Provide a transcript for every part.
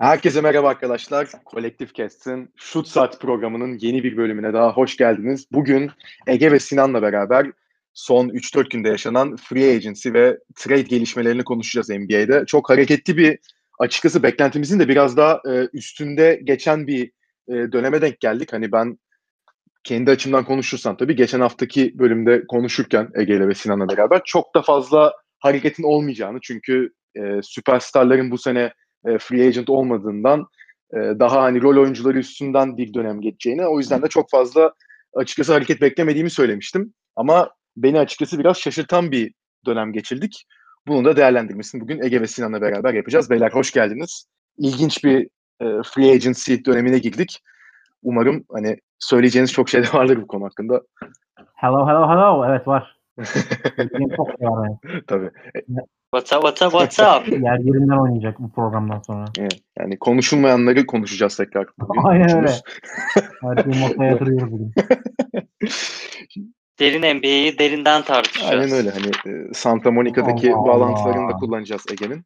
Herkese merhaba arkadaşlar. Kolektif Cast'in Shoot Saat programının yeni bir bölümüne daha hoş geldiniz. Bugün Ege ve Sinan'la beraber son 3-4 günde yaşanan free agency ve trade gelişmelerini konuşacağız NBA'de. Çok hareketli bir açıkçası beklentimizin de biraz daha e, üstünde geçen bir e, döneme denk geldik. Hani ben kendi açımdan konuşursam tabii geçen haftaki bölümde konuşurken Ege ile ve Sinan'la beraber çok da fazla hareketin olmayacağını çünkü e, süperstarların bu sene e, free agent olmadığından e, daha hani rol oyuncuları üstünden bir dönem geçeceğini o yüzden de çok fazla açıkçası hareket beklemediğimi söylemiştim. Ama beni açıkçası biraz şaşırtan bir dönem geçirdik. Bunu da değerlendirmesini bugün Ege ve Sinan'la beraber yapacağız. Beyler hoş geldiniz. İlginç bir e, free agency dönemine girdik. Umarım hani söyleyeceğiniz çok şey de vardır bu konu hakkında. Hello hello hello evet var. Çok yani. Tabii. What's up, what's up, what's up? Yer yerinden oynayacak bu programdan sonra. Evet, yani konuşulmayanları konuşacağız tekrar. Bugün. Aynen öyle. Her şeyi masaya yatırıyoruz bugün. Derin NBA'yi derinden tartışacağız. Aynen öyle. Hani e, Santa Monica'daki Allah bağlantılarını da Allah. kullanacağız Ege'nin.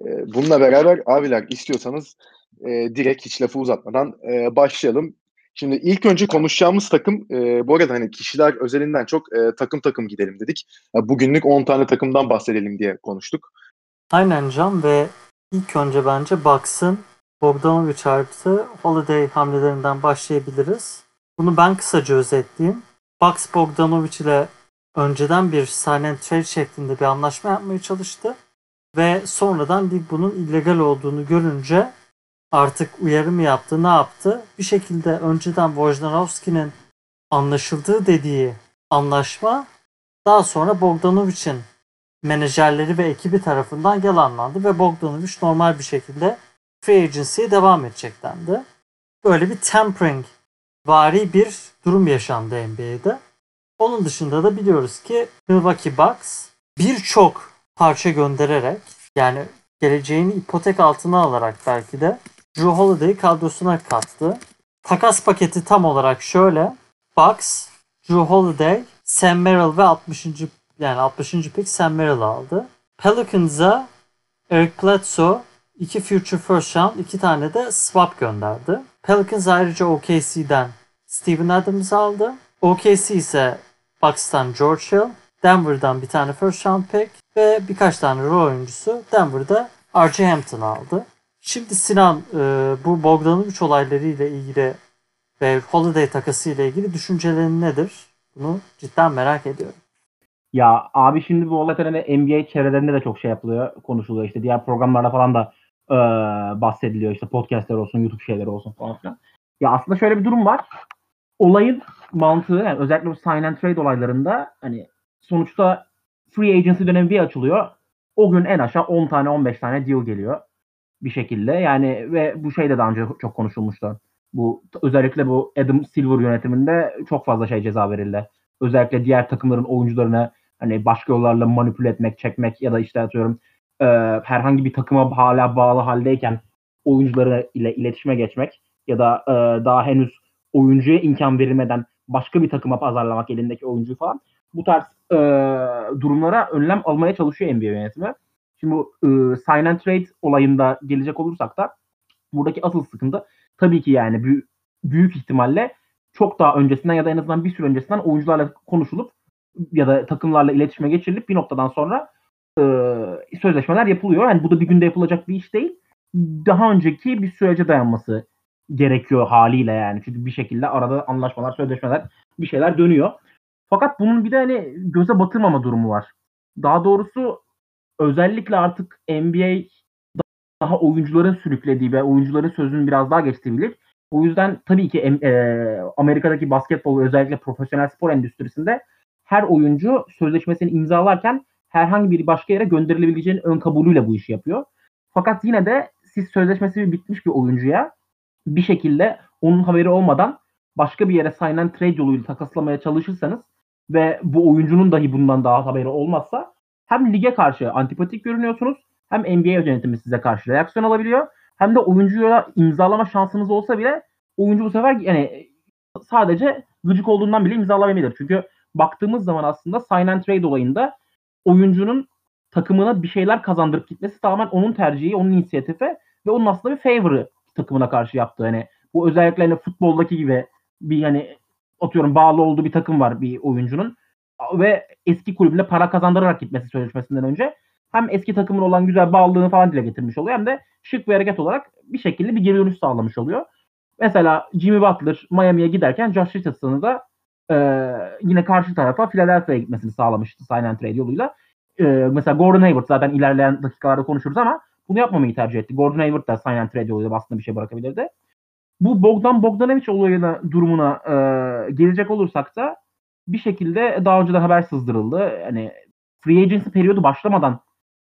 E, bununla beraber abiler istiyorsanız e, direkt hiç lafı uzatmadan e, başlayalım. Şimdi ilk önce konuşacağımız takım e, bu arada hani kişiler özelinden çok e, takım takım gidelim dedik. Ya, bugünlük 10 tane takımdan bahsedelim diye konuştuk. Aynen Can ve ilk önce bence Bucks'ın Bogdanovic artı Holiday hamlelerinden başlayabiliriz. Bunu ben kısaca özetleyeyim. Bucks Bogdanovic ile önceden bir sign and trade şeklinde bir anlaşma yapmaya çalıştı. Ve sonradan lig bunun illegal olduğunu görünce artık uyarım yaptı, ne yaptı? Bir şekilde önceden Wojnarowski'nin anlaşıldığı dediği anlaşma daha sonra Bogdanovic'in menajerleri ve ekibi tarafından yalanlandı ve Bogdanovic normal bir şekilde free agency'ye devam edecek dendi. Böyle bir tampering vari bir durum yaşandı NBA'de. Onun dışında da biliyoruz ki Milwaukee Bucks birçok parça göndererek yani geleceğini ipotek altına alarak belki de Drew Holiday'i kadrosuna kattı. Takas paketi tam olarak şöyle. Bucks, Drew Holiday, Sam Merrill ve 60. yani 60. pick Sam Merrill aldı. Pelicans'a Eric Bledsoe, iki future first round, iki tane de swap gönderdi. Pelicans ayrıca OKC'den Steven Adams aldı. OKC ise Bucks'tan George Hill, Denver'dan bir tane first round pick ve birkaç tane rol oyuncusu Denver'da R.J. Hampton aldı. Şimdi Sinan e, bu Bogdanovic olaylarıyla ilgili ve Holiday takası ile ilgili düşüncelerin nedir? Bunu cidden merak ediyorum. Ya abi şimdi bu olay hani NBA çevrelerinde de çok şey yapılıyor, konuşuluyor. İşte diğer programlarda falan da e, bahsediliyor. İşte podcastler olsun, YouTube şeyleri olsun falan filan. Ya aslında şöyle bir durum var. Olayın mantığı yani özellikle bu sign and trade olaylarında hani sonuçta free agency dönemi bir açılıyor. O gün en aşağı 10 tane 15 tane deal geliyor bir şekilde. Yani ve bu şey de daha önce çok konuşulmuştu. Bu özellikle bu Adam Silver yönetiminde çok fazla şey ceza verildi. Özellikle diğer takımların oyuncularını hani başka yollarla manipüle etmek, çekmek ya da işte atıyorum e, herhangi bir takıma hala bağlı haldeyken oyuncuları ile iletişime geçmek ya da e, daha henüz oyuncuya imkan verilmeden başka bir takıma pazarlamak elindeki oyuncuyu falan bu tarz e, durumlara önlem almaya çalışıyor NBA yönetimi. Şimdi bu e, sign and trade olayında gelecek olursak da buradaki asıl sıkıntı tabii ki yani büyük, büyük ihtimalle çok daha öncesinden ya da en azından bir süre öncesinden oyuncularla konuşulup ya da takımlarla iletişime geçirilip bir noktadan sonra e, sözleşmeler yapılıyor. Yani bu da bir günde yapılacak bir iş değil. Daha önceki bir sürece dayanması gerekiyor haliyle yani. Çünkü bir şekilde arada anlaşmalar, sözleşmeler bir şeyler dönüyor. Fakat bunun bir de hani göze batırmama durumu var. Daha doğrusu özellikle artık NBA daha oyuncuların sürüklediği ve oyuncuların sözünün biraz daha geçtiği bir. O yüzden tabii ki e, Amerika'daki basketbol özellikle profesyonel spor endüstrisinde her oyuncu sözleşmesini imzalarken herhangi bir başka yere gönderilebileceğinin ön kabulüyle bu işi yapıyor. Fakat yine de siz sözleşmesi bitmiş bir oyuncuya bir şekilde onun haberi olmadan başka bir yere sign trade yoluyla takaslamaya çalışırsanız ve bu oyuncunun dahi bundan daha haberi olmazsa hem lige karşı antipatik görünüyorsunuz hem NBA yönetimi size karşı reaksiyon alabiliyor hem de oyuncuya imzalama şansınız olsa bile oyuncu bu sefer yani sadece gıcık olduğundan bile imzalamayabilir. Çünkü baktığımız zaman aslında sign and trade olayında oyuncunun takımına bir şeyler kazandırıp gitmesi tamamen onun tercihi, onun inisiyatifi ve onun aslında bir favor'ı takımına karşı yaptı. Hani bu özellikle hani futboldaki gibi bir hani atıyorum bağlı olduğu bir takım var bir oyuncunun ve eski kulübüne para kazandırarak gitmesi sözleşmesinden önce hem eski takımın olan güzel bağlılığını falan dile getirmiş oluyor hem de şık bir hareket olarak bir şekilde bir geri dönüş sağlamış oluyor. Mesela Jimmy Butler Miami'ye giderken Josh Richardson'ı da e, yine karşı tarafa Philadelphia'ya gitmesini sağlamıştı sign and trade yoluyla. E, mesela Gordon Hayward zaten ilerleyen dakikalarda konuşuruz ama bunu yapmamayı tercih etti. Gordon Hayward da sign and trade yoluyla aslında bir şey bırakabilirdi. Bu Bogdan Bogdanovic olayına durumuna e, gelecek olursak da bir şekilde daha önce de haber sızdırıldı. Hani free agency periyodu başlamadan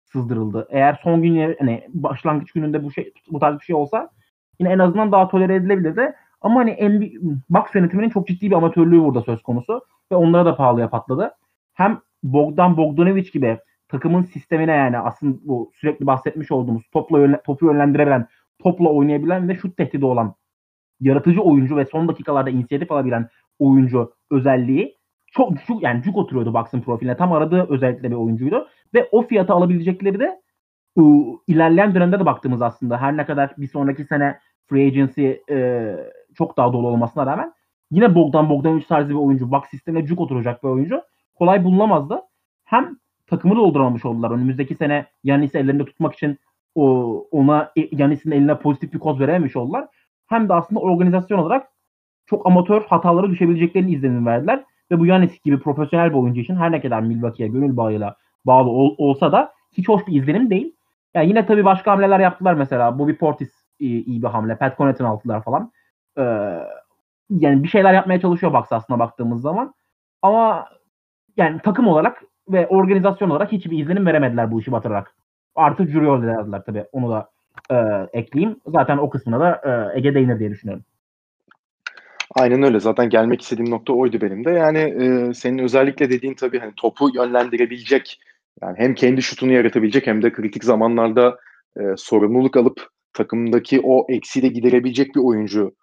sızdırıldı. Eğer son gün hani başlangıç gününde bu şey bu tarz bir şey olsa yine en azından daha tolere edilebilirdi. Ama hani NBA, Bucks yönetiminin çok ciddi bir amatörlüğü burada söz konusu ve onlara da pahalıya patladı. Hem Bogdan Bogdanovic gibi takımın sistemine yani aslında bu sürekli bahsetmiş olduğumuz topla yönle, topu yönlendirebilen, topla oynayabilen ve şut tehdidi olan yaratıcı oyuncu ve son dakikalarda inisiyatif alabilen oyuncu özelliği çok cuk yani cuk oturuyordu Bucks'ın profiline. Tam aradığı özellikle bir oyuncuydu. Ve o fiyata alabilecekleri de ıı, ilerleyen dönemde de baktığımız aslında her ne kadar bir sonraki sene free agency e, çok daha dolu olmasına rağmen yine Bogdan Bogdanovic tarzı bir oyuncu, Bucks sistemine cuk oturacak bir oyuncu kolay bulunamazdı. Hem takımı dolduramamış oldular. Önümüzdeki sene Yanis'i ellerinde tutmak için o, ona Yanis'in eline pozitif bir koz verememiş oldular. Hem de aslında organizasyon olarak çok amatör hatalara düşebileceklerini izlenim verdiler. Ve bu Yanis gibi profesyonel bir oyuncu için her ne kadar Milwaukee'ye gönül bağıyla bağlı ol, olsa da hiç hoş bir izlenim değil. Yani yine tabii başka hamleler yaptılar mesela. Bobby Portis iyi, iyi bir hamle. Pat Connaughton altılar falan. Ee, yani bir şeyler yapmaya çalışıyor Bucks aslında baktığımız zaman. Ama yani takım olarak ve organizasyon olarak hiçbir izlenim veremediler bu işi batırarak. Artı Juriol dediler tabii. Onu da e, ekleyeyim. Zaten o kısmına da e, Ege değinir diye düşünüyorum. Aynen öyle. Zaten gelmek istediğim nokta oydu benim de. Yani e, senin özellikle dediğin tabii hani topu yönlendirebilecek yani hem kendi şutunu yaratabilecek hem de kritik zamanlarda e, sorumluluk alıp takımdaki o eksiği de giderebilecek bir oyuncu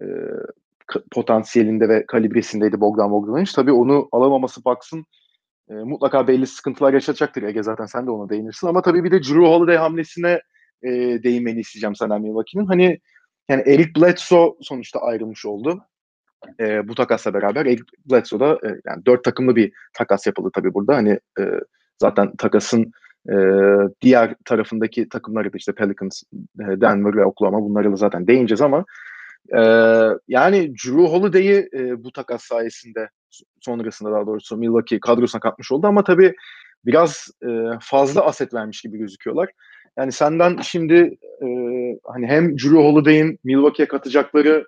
e, potansiyelinde ve kalibresindeydi Bogdan Bogdanovic. Tabii onu alamaması Bucks'ın e, mutlaka belli sıkıntılar yaşatacaktır Ege zaten sen de ona değinirsin. Ama tabii bir de Drew Holiday hamlesine e, değinmeni isteyeceğim senden Milwaukee'nin. Hani yani Eric Bledsoe sonuçta ayrılmış oldu. E, bu takasla beraber Eric Bledsoe'da e, yani dört takımlı bir takas yapıldı tabii burada. Hani e, zaten takasın e, diğer tarafındaki takımları da işte Pelicans, Denver ve Oklahoma bunları da zaten değineceğiz ama e, yani Drew Holiday'i e, bu takas sayesinde sonrasında daha doğrusu Milwaukee kadrosuna katmış oldu ama tabii biraz e, fazla aset vermiş gibi gözüküyorlar. Yani senden şimdi e, hani hem Drew Holiday'in Milwaukee'ye katacakları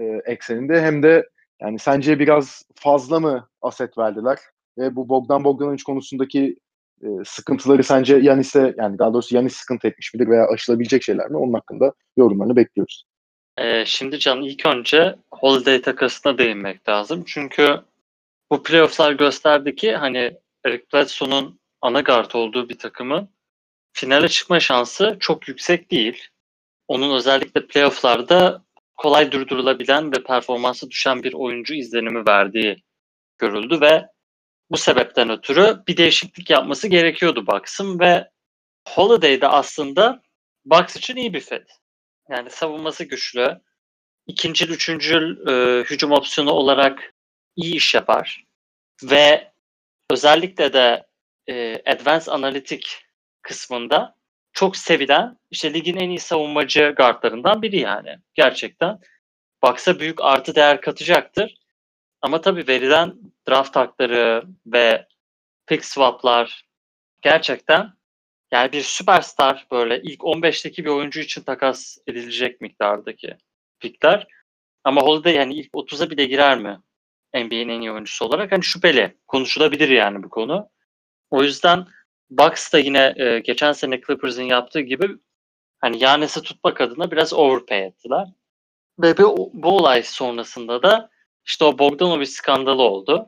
e, ekseninde hem de yani sence biraz fazla mı aset verdiler? Ve bu Bogdan Bogdanovic konusundaki e, sıkıntıları sence Yanis'e yani daha doğrusu Yanis sıkıntı etmiş midir veya aşılabilecek şeyler mi? Onun hakkında yorumlarını bekliyoruz. Ee, şimdi Can ilk önce Holiday takasına değinmek lazım. Çünkü bu playofflar gösterdi ki hani Eric Bledsoe'nun ana guard olduğu bir takımın finale çıkma şansı çok yüksek değil. Onun özellikle playofflarda kolay durdurulabilen ve performansı düşen bir oyuncu izlenimi verdiği görüldü ve bu sebepten ötürü bir değişiklik yapması gerekiyordu Bucks'ın ve Holiday de aslında Bucks için iyi bir fit. Yani savunması güçlü. İkinci, üçüncü e, hücum opsiyonu olarak iyi iş yapar. Ve özellikle de e, Advanced Analytic kısmında çok sevilen işte ligin en iyi savunmacı guardlarından biri yani. Gerçekten. Bucks'a büyük artı değer katacaktır. Ama tabii verilen draft hakları ve pick swaplar gerçekten yani bir süperstar böyle ilk 15'teki bir oyuncu için takas edilecek miktardaki pickler. Ama Holiday yani ilk 30'a bile girer mi? NBA'nin en iyi oyuncusu olarak hani şüpheli. Konuşulabilir yani bu konu. O yüzden Bucks da yine e, geçen sene Clippers'ın yaptığı gibi hani Yanis'i tutmak adına biraz overpay ettiler. Ve bu, bu olay sonrasında da işte o Bogdanovic skandalı oldu.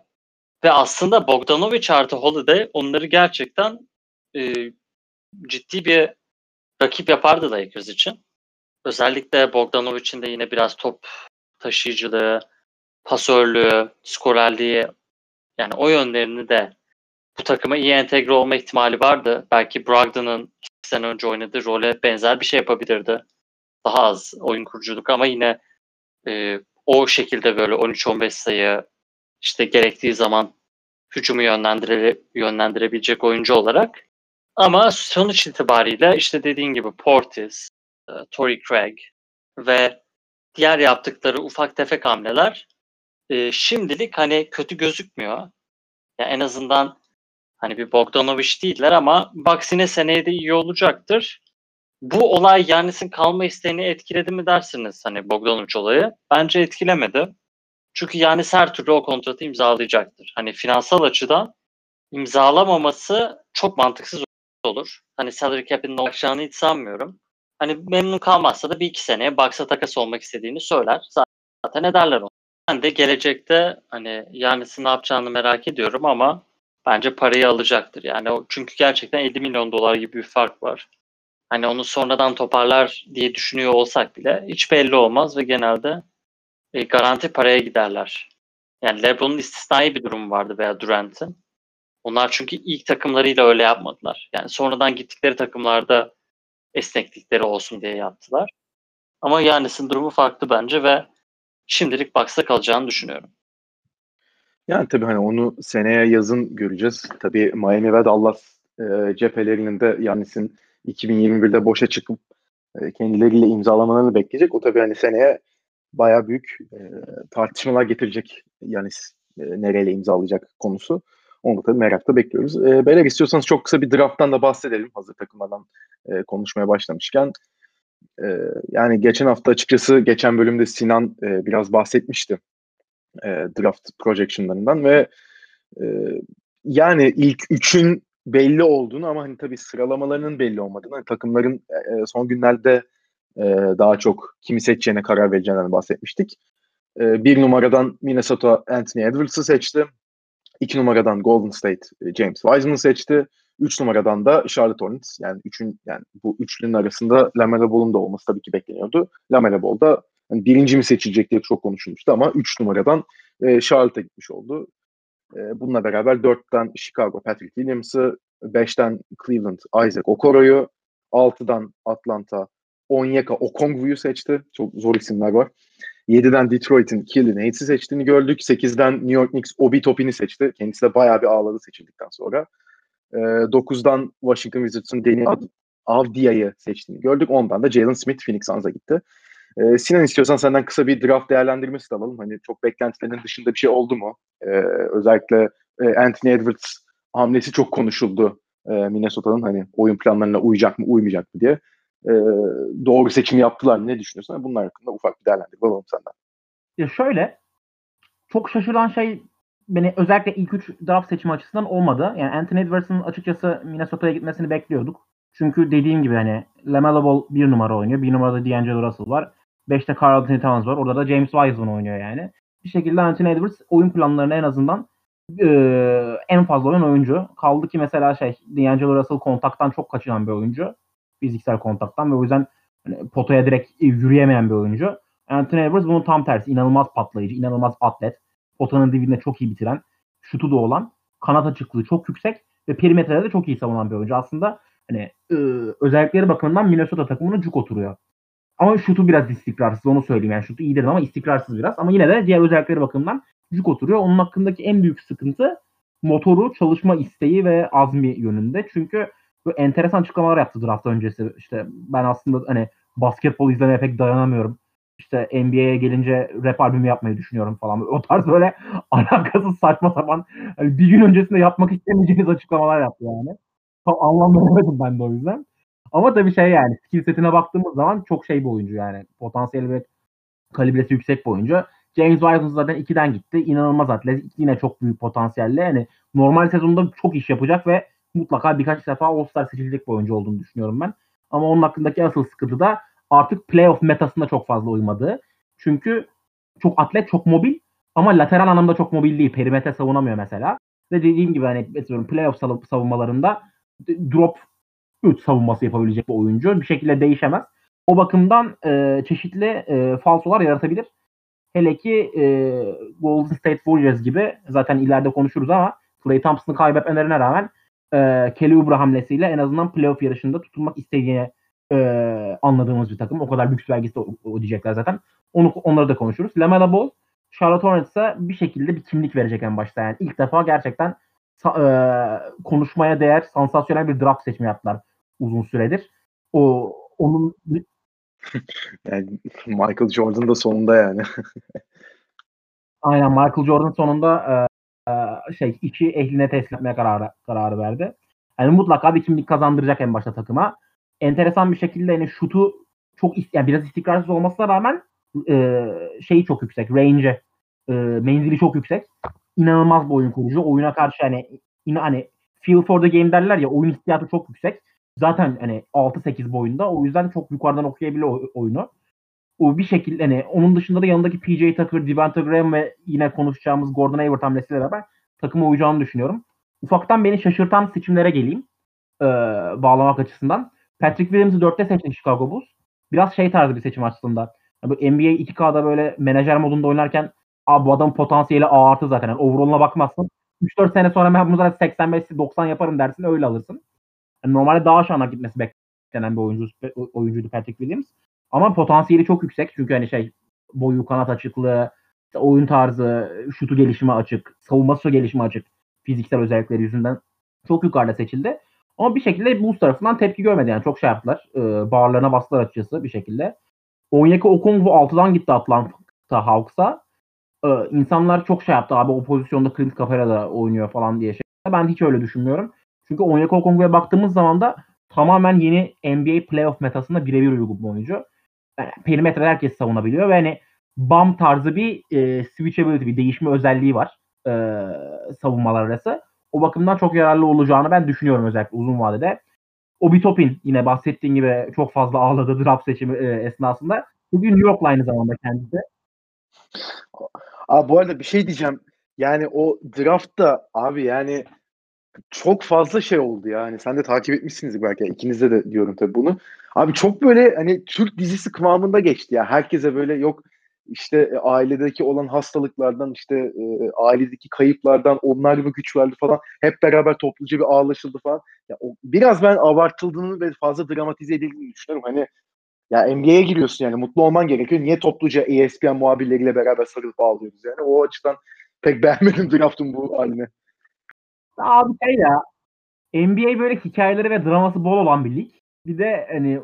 Ve aslında Bogdanovic artı Holiday onları gerçekten e, ciddi bir rakip yapardı Lakers için. Özellikle Bogdanovic'in de yine biraz top taşıyıcılığı, pasörlüğü, skorerliği yani o yönlerini de bu takıma iyi entegre olma ihtimali vardı. Belki Brogdon'ın sene önce oynadığı role benzer bir şey yapabilirdi. Daha az oyun kuruculuk ama yine e, o şekilde böyle 13-15 sayı işte gerektiği zaman hücumu yönlendire, yönlendirebilecek oyuncu olarak. Ama sonuç itibariyle işte dediğin gibi Portis, e, Tory Craig ve diğer yaptıkları ufak tefek hamleler e, şimdilik hani kötü gözükmüyor. Yani en azından hani bir Bogdanovic değiller ama Bucks'ine seneye de iyi olacaktır. Bu olay Yannis'in kalma isteğini etkiledi mi dersiniz hani Bogdanovic olayı? Bence etkilemedi. Çünkü Yannis her türlü o kontratı imzalayacaktır. Hani finansal açıdan imzalamaması çok mantıksız olur. Hani salary cap'in olacağını hiç sanmıyorum. Hani memnun kalmazsa da bir iki seneye Bucks'a takas olmak istediğini söyler. Zaten ederler onu. Ben de gelecekte hani Yannis'in ne yapacağını merak ediyorum ama bence parayı alacaktır. Yani çünkü gerçekten 50 milyon dolar gibi bir fark var. Hani onu sonradan toparlar diye düşünüyor olsak bile hiç belli olmaz ve genelde e, garanti paraya giderler. Yani LeBron'un istisnai bir durumu vardı veya Durant'ın. Onlar çünkü ilk takımlarıyla öyle yapmadılar. Yani sonradan gittikleri takımlarda esneklikleri olsun diye yaptılar. Ama Yannis'in durumu farklı bence ve şimdilik Bucks'ta kalacağını düşünüyorum. Yani tabii hani onu seneye yazın göreceğiz. Tabii Miami ve Dallas e, cephelerinin de Yannis'in 2021'de boşa çıkıp e, kendileriyle imzalamalarını bekleyecek. O tabii hani seneye baya büyük e, tartışmalar getirecek Yanis e, nereyle imzalayacak konusu. Onu da tabii merakla bekliyoruz. E, beyler istiyorsanız çok kısa bir drafttan da bahsedelim hazır takılmadan e, konuşmaya başlamışken. E, yani geçen hafta açıkçası geçen bölümde Sinan e, biraz bahsetmişti e, draft projectionlarından ve e, yani ilk üçün belli olduğunu ama hani tabii sıralamalarının belli olmadığını, hani takımların e, son günlerde e, daha çok kimi seçeceğine karar vereceğinden bahsetmiştik. E, bir numaradan Minnesota Anthony Edwards'ı seçti. İki numaradan Golden State e, James Wiseman'ı seçti. Üç numaradan da Charlotte Hornets. Yani üçün yani bu üçlünün arasında Lamelo Ball'un da olması tabii ki bekleniyordu. Lamelo Ball da hani birinci mi seçilecek diye çok konuşulmuştu ama üç numaradan e, Charlotte'a gitmiş oldu. E, bununla beraber dörtten Chicago Patrick Williams'ı, beşten Cleveland Isaac Okoro'yu, altıdan Atlanta Onyeka Okongwu'yu seçti. Çok zor isimler var. 7'den Detroit'in Killian Hayes'i seçtiğini gördük. 8'den New York Knicks Obi Topin'i seçti. Kendisi de bayağı bir ağladı seçildikten sonra. E, 9'dan Washington Wizards'ın Deni Avdia'yı seçtiğini gördük. Ondan da Jalen Smith Phoenix Suns'a gitti. Ee, Sinan istiyorsan senden kısa bir draft değerlendirmesi de alalım. Hani çok beklentilerin dışında bir şey oldu mu? Ee, özellikle e, Anthony Edwards hamlesi çok konuşuldu e, Minnesota'nın hani oyun planlarına uyacak mı uymayacak mı diye. E, doğru seçimi yaptılar ne düşünüyorsun? Bunlar hakkında ufak bir değerlendirme alalım senden. Ya şöyle çok şaşıran şey beni özellikle ilk üç draft seçimi açısından olmadı. Yani Anthony Edwards'ın açıkçası Minnesota'ya gitmesini bekliyorduk. Çünkü dediğim gibi hani LaMelo Ball bir numara oynuyor. Bir numarada D'Angelo Russell var. Beşte Carl Anthony Towns var. Orada da James Wiseman oynuyor yani. Bir şekilde Anthony Edwards oyun planlarını en azından e, en fazla oyun oyuncu. Kaldı ki mesela şey D'Angelo Russell kontaktan çok kaçıran bir oyuncu. Fiziksel kontaktan ve o yüzden hani, potaya direkt yürüyemeyen bir oyuncu. Anthony Edwards bunun tam tersi. İnanılmaz patlayıcı, inanılmaz atlet. Potanın dibinde çok iyi bitiren, şutu da olan, kanat açıklığı çok yüksek ve perimetrede de çok iyi savunan bir oyuncu. Aslında hani e, özellikleri bakımından Minnesota takımına cuk oturuyor. Ama şutu biraz istikrarsız onu söyleyeyim. Yani şutu iyidir ama istikrarsız biraz. Ama yine de diğer özellikleri bakımından cuk oturuyor. Onun hakkındaki en büyük sıkıntı motoru, çalışma isteği ve azmi yönünde. Çünkü bu enteresan açıklamalar yaptı draft öncesi. İşte ben aslında hani basketbol izlemeye pek dayanamıyorum. İşte NBA'ye gelince rap albümü yapmayı düşünüyorum falan. O tarz böyle alakasız saçma sapan hani bir gün öncesinde yapmak istemeyeceğiniz açıklamalar yaptı yani. Tam anlamlayamadım ben de o yüzden. Ama tabii şey yani skill setine baktığımız zaman çok şey bir oyuncu yani. Potansiyeli ve kalibresi yüksek bir oyuncu. James Wiseman zaten 2'den gitti. İnanılmaz atlet. Yine çok büyük potansiyelle. Yani normal sezonda çok iş yapacak ve mutlaka birkaç defa All-Star seçilecek bir oyuncu olduğunu düşünüyorum ben. Ama onun hakkındaki asıl sıkıntı da artık playoff metasında çok fazla uymadığı. Çünkü çok atlet, çok mobil ama lateral anlamda çok mobil değil. Perimetre savunamıyor mesela. Ve dediğim gibi hani playoff savunmalarında drop 3 savunması yapabilecek bir oyuncu. Bir şekilde değişemez. O bakımdan e, çeşitli e, falsolar yaratabilir. Hele ki e, Golden State Warriors gibi zaten ileride konuşuruz ama Clay Thompson'ı kaybetmelerine rağmen e, Kelly Oubre hamlesiyle en azından playoff yarışında tutulmak istediğini e, anladığımız bir takım. O kadar lüks vergisi de ödeyecekler zaten. Onu, onları da konuşuruz. Lamela Ball, Charlotte Hornets'a bir şekilde bir kimlik verecek en başta. Yani ilk defa gerçekten e, konuşmaya değer sansasyonel bir draft seçimi yaptılar uzun süredir. O onun yani Michael Jordan da sonunda yani. Aynen Michael Jordan sonunda e, e, şey iki ehline teslim etmeye kararı, kararı verdi. Yani mutlaka bir kimlik kazandıracak en başta takıma. Enteresan bir şekilde yani şutu çok yani biraz istikrarsız olmasına rağmen e, şeyi çok yüksek. Range e, menzili çok yüksek. İnanılmaz bir oyun kurucu. Oyuna karşı hani yine hani feel for the game derler ya oyun hissiyatı çok yüksek. Zaten hani 6-8 boyunda. O yüzden çok yukarıdan okuyabiliyor oyunu. O bir şekilde hani onun dışında da yanındaki PJ Tucker, Devonta Graham ve yine konuşacağımız Gordon Hayward hamlesiyle beraber takıma uyacağını düşünüyorum. Ufaktan beni şaşırtan seçimlere geleyim. E, bağlamak açısından. Patrick Williams'ı 4'te seçti Chicago Bulls. Biraz şey tarzı bir seçim aslında. Yani NBA 2K'da böyle menajer modunda oynarken abi bu adam potansiyeli A artı zaten. Yani overall'una bakmazsın. 3-4 sene sonra ben bunu 85-90 yaparım dersin öyle alırsın. Yani normalde daha aşağına gitmesi beklenen bir oyuncu, oyuncuydu Patrick Williams. Ama potansiyeli çok yüksek. Çünkü hani şey boyu, kanat açıklığı, oyun tarzı, şutu gelişimi açık, savunması gelişimi açık fiziksel özellikleri yüzünden çok yukarıda seçildi. Ama bir şekilde Bulls tarafından tepki görmedi yani çok şey yaptılar. E, bağırlarına bastılar açıkçası bir şekilde. Onyeka Okongwu 6'dan gitti Atlanta Hawks'a. E, insanlar çok şey yaptı abi o pozisyonda Clint Capela da oynuyor falan diye şey. Ben hiç öyle düşünmüyorum. Çünkü Onyeka Okongwu'ya baktığımız zaman da tamamen yeni NBA playoff metasında birebir uygun bir oyuncu. Yani perimetre herkes savunabiliyor ve hani BAM tarzı bir e, switchability, bir değişme özelliği var e, savunmalar arası. O bakımdan çok yararlı olacağını ben düşünüyorum özellikle uzun vadede. Obi Topin yine bahsettiğin gibi çok fazla ağladı draft seçimi e, esnasında. Bugün New York'la aynı zamanda kendisi. Abi bu arada bir şey diyeceğim. Yani o draftta abi yani çok fazla şey oldu ya. Hani sen de takip etmişsiniz belki. İkinizde de diyorum tabii bunu. Abi çok böyle hani Türk dizisi kıvamında geçti ya. Herkese böyle yok işte e, ailedeki olan hastalıklardan işte e, ailedeki kayıplardan onlar mı güç verdi falan hep beraber topluca bir ağlaşıldı falan. Ya, o, biraz ben abartıldığını ve fazla dramatize edildiğini düşünüyorum. Hani ya NBA'ye giriyorsun yani mutlu olman gerekiyor. Niye topluca ESPN muhabirleriyle beraber sarılıp ağlıyoruz yani. O açıdan pek beğenmedim draftın bu halini. Abi şey ya NBA böyle hikayeleri ve draması bol olan bir lig. Bir de hani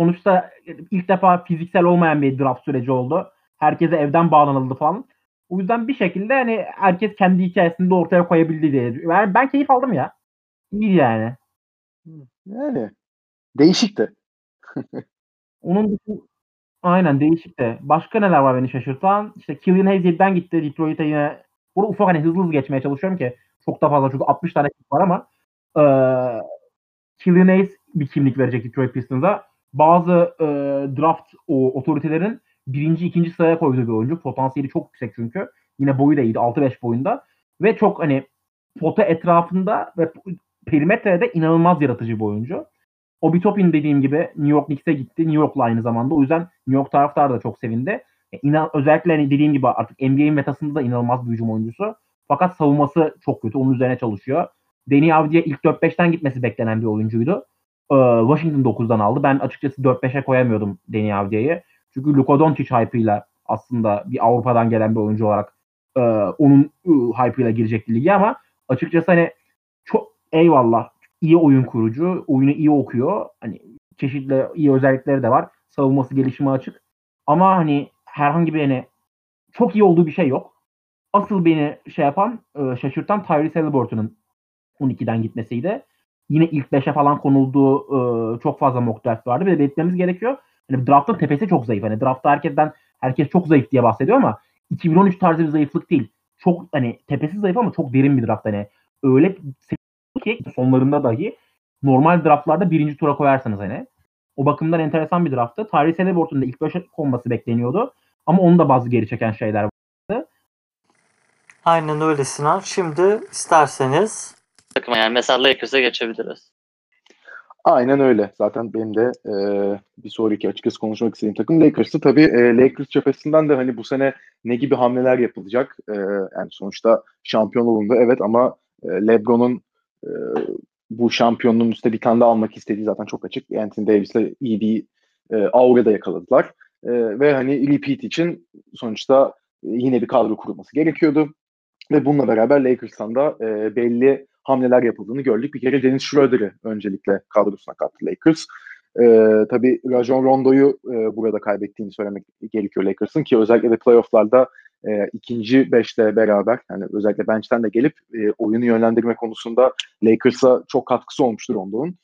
sonuçta ilk defa fiziksel olmayan bir draft süreci oldu. Herkese evden bağlanıldı falan. O yüzden bir şekilde hani herkes kendi hikayesini de ortaya koyabildi diye. Ben, ben keyif aldım ya. İyi yani. Yani değişikti. Onun dışında aynen değişikti. Başka neler var beni şaşırtan? İşte Killian Hayes 7'den gitti Detroit'e yine. Burada ufak hani hızlı hızlı geçmeye çalışıyorum ki çok da fazla çünkü 60 tane var ama e, Killian Hayes bir kimlik verecek Detroit Pistons'a. Bazı e, draft o, otoritelerin birinci, ikinci sıraya koyduğu bir oyuncu. Potansiyeli çok yüksek çünkü. Yine boyu da iyiydi. 6-5 boyunda. Ve çok hani pota etrafında ve perimetrede inanılmaz yaratıcı bir oyuncu. Obi Topin dediğim gibi New York Knicks'e gitti. New York'la aynı zamanda. O yüzden New York taraftarı da çok sevindi. E, inan, özellikle hani dediğim gibi artık NBA'in metasında da inanılmaz bir hücum oyuncusu. Fakat savunması çok kötü. Onun üzerine çalışıyor. Deni Avdi'ye ilk 4-5'ten gitmesi beklenen bir oyuncuydu. Ee, Washington 9'dan aldı. Ben açıkçası 4-5'e koyamıyordum Deni Avdi'yi. Çünkü Luka Doncic hype'ıyla aslında bir Avrupa'dan gelen bir oyuncu olarak e, onun e, hype'ıyla girecekti ligi ama açıkçası hani çok eyvallah iyi oyun kurucu, oyunu iyi okuyor. Hani çeşitli iyi özellikleri de var. Savunması gelişimi açık. Ama hani herhangi bir hani çok iyi olduğu bir şey yok. Asıl beni şey yapan, e, şaşırtan Tyrese Halliburton'un 12'den gitmesiydi. Yine ilk 5'e falan konulduğu e, çok fazla mock draft vardı. Bir de belirtmemiz gerekiyor. Hani draftın tepesi çok zayıf. Hani draftta herkesten herkes çok zayıf diye bahsediyor ama 2013 tarzı bir zayıflık değil. Çok hani tepesi zayıf ama çok derin bir draft. Hani öyle ki sonlarında dahi normal draftlarda birinci tura koyarsanız hani. O bakımdan enteresan bir drafttı. Tyrese Halliburton'un da ilk 5'e konması bekleniyordu. Ama onun da bazı geri çeken şeyler vardı. Aynen öyle Sinan. Şimdi isterseniz takıma yani mesela Lakers'a geçebiliriz. Aynen öyle. Zaten benim de e, bir sonraki açıkçası konuşmak istediğim takım Lakers'ı. Tabii e, Lakers cephesinden de hani bu sene ne gibi hamleler yapılacak? E, yani sonuçta şampiyon olundu evet ama e, LeBron'un e, bu şampiyonluğun üstüne bir tane daha almak istediği zaten çok açık. Anthony Davis'le iyi bir e, aura da yakaladılar. E, ve hani repeat için sonuçta yine bir kadro kurulması gerekiyordu. Ve bununla beraber Lakers'tan da e, belli hamleler yapıldığını gördük. Bir kere Dennis Schroeder'ı öncelikle kadrosuna kattı Lakers. E, tabii Rajon Rondo'yu e, burada kaybettiğini söylemek gerekiyor Lakers'ın ki özellikle de playofflarda e, ikinci beşle beraber yani özellikle bench'ten de gelip e, oyunu yönlendirme konusunda Lakers'a çok katkısı olmuştur Rondo'nun.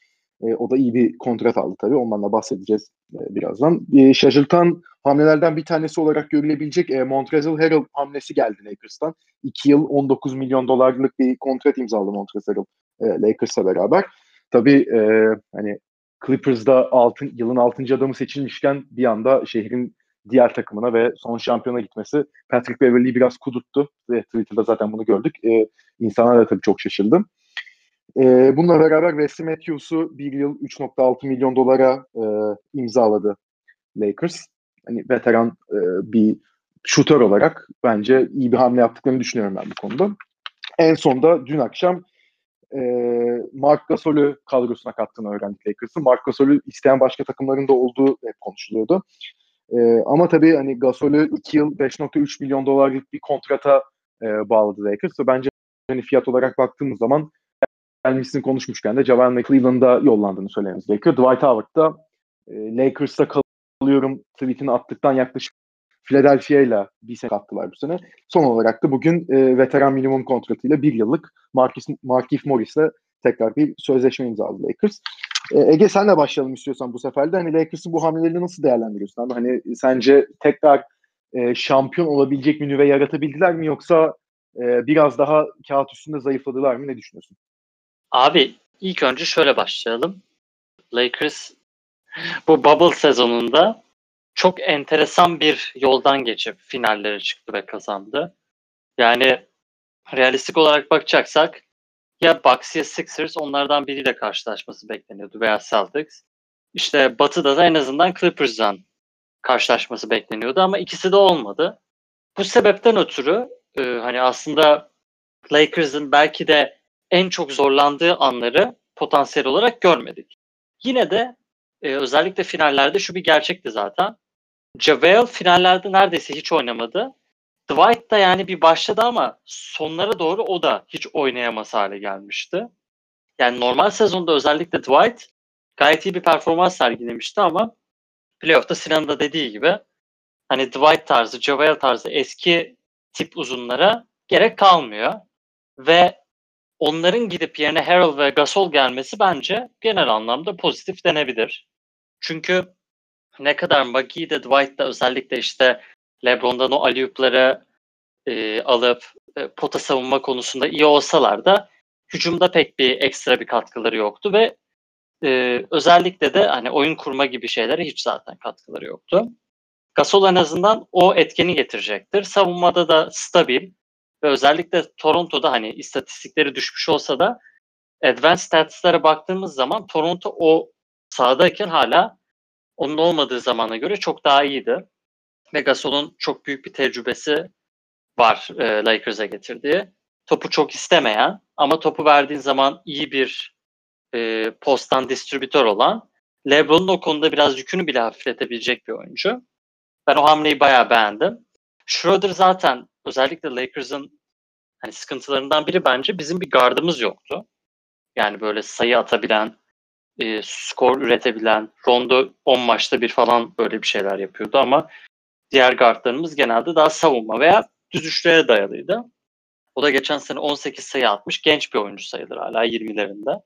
E, o da iyi bir kontrat aldı tabii. Ondan da bahsedeceğiz e, birazdan. E, şaşırtan hamlelerden bir tanesi olarak görülebilecek e, Montrezl Harrell hamlesi geldi Lakers'tan. 2 yıl 19 milyon dolarlık bir kontrat imzaladı Montrezl Harrell e, Lakers'la beraber. Tabii e, hani Clippers'da altın, yılın 6. adamı seçilmişken bir anda şehrin diğer takımına ve son şampiyona gitmesi Patrick Beverley'i biraz kudurttu. Ve Twitter'da zaten bunu gördük. E, insanlar da tabii çok şaşırdı. E, bununla beraber Wesley Matthews'u bir yıl 3.6 milyon dolara e, imzaladı Lakers. Hani veteran e, bir şutör olarak bence iyi bir hamle yaptıklarını düşünüyorum ben bu konuda. En sonda dün akşam e, Mark Gasol'ü kadrosuna kattığını öğrendik Lakers'ın. Mark Gasol'ü isteyen başka takımların da olduğu hep konuşuluyordu. E, ama tabii hani Gasol'ü 2 yıl 5.3 milyon dolarlık bir kontrata e, bağladı Lakers bence hani fiyat olarak baktığımız zaman gelmişsin konuşmuşken de Javan Cleveland'a yollandığını söylememiz gerekiyor. Dwight Howard da e, Lakers'ta kalıyorum tweetini attıktan yaklaşık Philadelphia ile bir sene attılar bu sene. Son olarak da bugün e, veteran minimum kontratıyla bir yıllık Markif Morris'le tekrar bir sözleşme imzaladı Lakers. E, Ege senle başlayalım istiyorsan bu sefer de. Hani Lakers'ın bu hamlelerini nasıl değerlendiriyorsun? Ama hani sence tekrar e, şampiyon olabilecek bir nüve yaratabildiler mi yoksa e, biraz daha kağıt üstünde zayıfladılar mı? Ne düşünüyorsun? Abi ilk önce şöyle başlayalım. Lakers bu bubble sezonunda çok enteresan bir yoldan geçip finallere çıktı ve kazandı. Yani realistik olarak bakacaksak ya Bucks ya Sixers onlardan biriyle karşılaşması bekleniyordu veya Celtics. İşte Batı'da da en azından Clippers'dan karşılaşması bekleniyordu ama ikisi de olmadı. Bu sebepten ötürü e, hani aslında Lakers'ın belki de en çok zorlandığı anları potansiyel olarak görmedik. Yine de e, özellikle finallerde şu bir gerçekti zaten. JaVale finallerde neredeyse hiç oynamadı. Dwight da yani bir başladı ama sonlara doğru o da hiç oynayamaz hale gelmişti. Yani normal sezonda özellikle Dwight gayet iyi bir performans sergilemişti ama playoff'ta Sinan'ın da dediği gibi hani Dwight tarzı, JaVale tarzı eski tip uzunlara gerek kalmıyor. Ve onların gidip yerine Harrell ve Gasol gelmesi bence genel anlamda pozitif denebilir. Çünkü ne kadar McGee de Dwight da özellikle işte LeBron'dan o aliyupları e, alıp e, pota savunma konusunda iyi olsalar da hücumda pek bir ekstra bir katkıları yoktu ve e, özellikle de hani oyun kurma gibi şeylere hiç zaten katkıları yoktu. Gasol en azından o etkeni getirecektir. Savunmada da stabil ve özellikle Toronto'da hani istatistikleri düşmüş olsa da advanced stats'lara baktığımız zaman Toronto o sahadayken hala onun olmadığı zamana göre çok daha iyiydi. Ve çok büyük bir tecrübesi var e, Lakers'a getirdiği. Topu çok istemeyen ama topu verdiğin zaman iyi bir e, posttan distribütör olan LeBron'un o konuda biraz yükünü bile hafifletebilecek bir oyuncu. Ben o hamleyi bayağı beğendim. Schroeder zaten özellikle Lakers'ın hani sıkıntılarından biri bence bizim bir gardımız yoktu. Yani böyle sayı atabilen, e, skor üretebilen, Rondo 10 maçta bir falan böyle bir şeyler yapıyordu ama diğer guardlarımız genelde daha savunma veya düz üçlüğe dayalıydı. O da geçen sene 18 sayı atmış. Genç bir oyuncu sayılır hala 20'lerinde.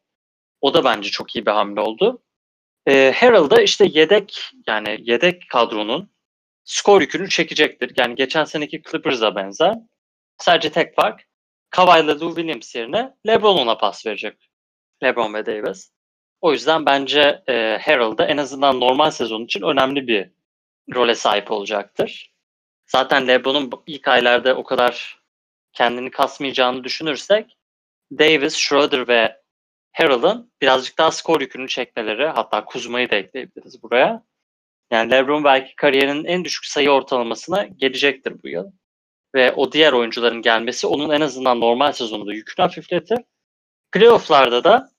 O da bence çok iyi bir hamle oldu. E, Harrell da işte yedek yani yedek kadronun skor yükünü çekecektir. Yani geçen seneki Clippers'a benzer. Sadece tek fark Kawhi ile Lou Williams yerine LeBron ona pas verecek. LeBron ve Davis. O yüzden bence e, Harrell da en azından normal sezon için önemli bir role sahip olacaktır. Zaten LeBron'un ilk aylarda o kadar kendini kasmayacağını düşünürsek Davis, Schroeder ve Harrell'ın birazcık daha skor yükünü çekmeleri hatta Kuzma'yı da ekleyebiliriz buraya. Yani LeBron belki kariyerinin en düşük sayı ortalamasına gelecektir bu yıl. Ve o diğer oyuncuların gelmesi onun en azonunda normal sezonunda yükünü hafifletir. Playoff'larda da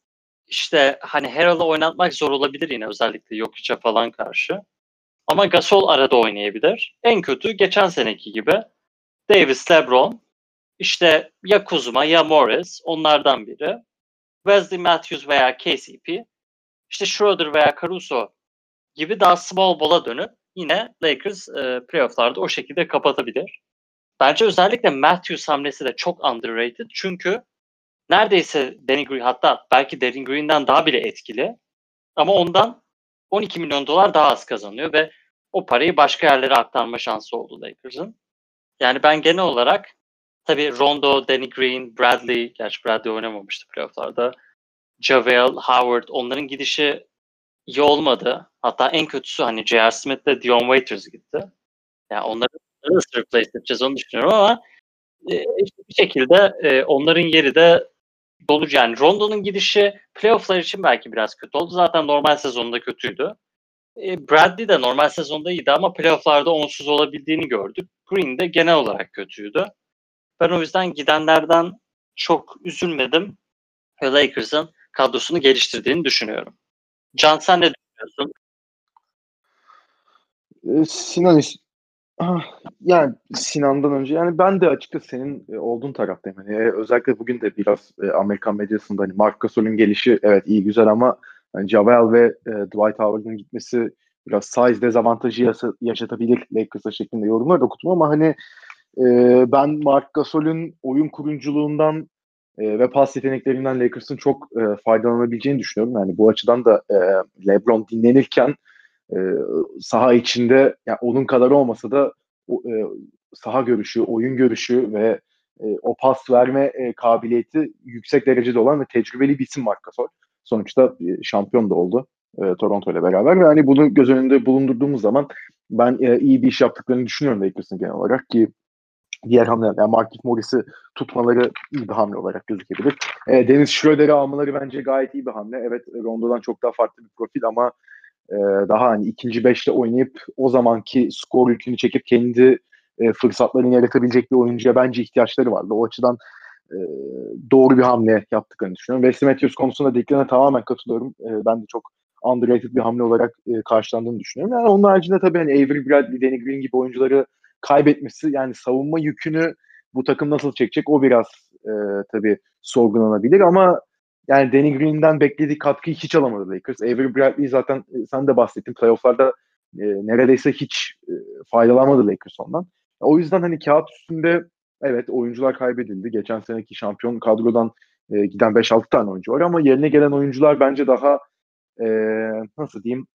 işte hani Harrell'ı oynatmak zor olabilir yine özellikle Jokic'e falan karşı. Ama Gasol arada oynayabilir. En kötü geçen seneki gibi Davis, LeBron, işte ya Kuzma ya Morris onlardan biri. Wesley Matthews veya KCP, işte Schroeder veya Caruso gibi daha small ball'a dönüp yine Lakers e, playoff'larda o şekilde kapatabilir. Bence özellikle Matthews hamlesi de çok underrated. Çünkü neredeyse Danny Green hatta belki Danny Green'den daha bile etkili. Ama ondan 12 milyon dolar daha az kazanıyor ve o parayı başka yerlere aktarma şansı oldu Lakers'ın. Yani ben genel olarak tabii Rondo, Danny Green, Bradley, gerçi Bradley oynamamıştı playofflarda. Javel, Howard onların gidişi iyi olmadı. Hatta en kötüsü hani J.R. Smith de Dion Waiters gitti. Yani onları nasıl replace edeceğiz onu düşünüyorum ama e, bir şekilde e, onların yeri de dolu. Yani Rondo'nun gidişi playofflar için belki biraz kötü oldu. Zaten normal sezonda kötüydü. E, Bradley de normal sezonda iyiydi ama playofflarda onsuz olabildiğini gördük. Green de genel olarak kötüydü. Ben o yüzden gidenlerden çok üzülmedim. Lakers'ın kadrosunu geliştirdiğini düşünüyorum. Can sen ne düşünüyorsun? Ee, Sinan ah, yani Sinan'dan önce yani ben de açıkçası senin e, olduğun taraftayım. Yani e, özellikle bugün de biraz e, Amerikan medyasında hani Mark Gasol'ün gelişi evet iyi güzel ama yani Javel ve Dwight Howard'ın gitmesi biraz size dezavantajı yaşatabilir Lakers'a şeklinde yorumlar okudum ama hani ben Mark Gasol'ün oyun kuruculuğundan e, ve pas yeteneklerinden Lakers'ın çok e, faydalanabileceğini düşünüyorum. Yani bu açıdan da e, LeBron dinlenirken e, saha içinde yani onun kadar olmasa da o, e, saha görüşü, oyun görüşü ve e, o pas verme e, kabiliyeti yüksek derecede olan ve tecrübeli bir isim Marc Gasol. Sonuçta e, şampiyon da oldu e, Toronto ile beraber ve hani bunu göz önünde bulundurduğumuz zaman ben e, iyi bir iş yaptıklarını düşünüyorum Lakers'ın genel olarak ki diğer hamleler, yani Markif Morris'i tutmaları iyi bir hamle olarak gözükebilir. E, Deniz Schroeder'i almaları bence gayet iyi bir hamle. Evet Rondo'dan çok daha farklı bir profil ama e, daha hani ikinci beşte oynayıp o zamanki skor yükünü çekip kendi e, fırsatlarını yaratabilecek bir oyuncuya bence ihtiyaçları vardı. O açıdan e, doğru bir hamle yaptıklarını düşünüyorum. Wesley Matthews konusunda dediklerine tamamen katılıyorum. E, ben de çok underrated bir hamle olarak e, karşılandığını düşünüyorum. Yani onun haricinde tabii hani Avery Bradley, Danny Green gibi oyuncuları kaybetmesi yani savunma yükünü bu takım nasıl çekecek o biraz e, tabii sorgulanabilir ama yani Danny Green'den beklediği katkıyı hiç alamadı Lakers. Avery Bradley zaten e, sen de bahsettin playofflarda e, neredeyse hiç e, faydalanmadı Lakers ondan. O yüzden hani kağıt üstünde evet oyuncular kaybedildi. Geçen seneki şampiyon kadrodan e, giden 5-6 tane oyuncu var ama yerine gelen oyuncular bence daha e, nasıl diyeyim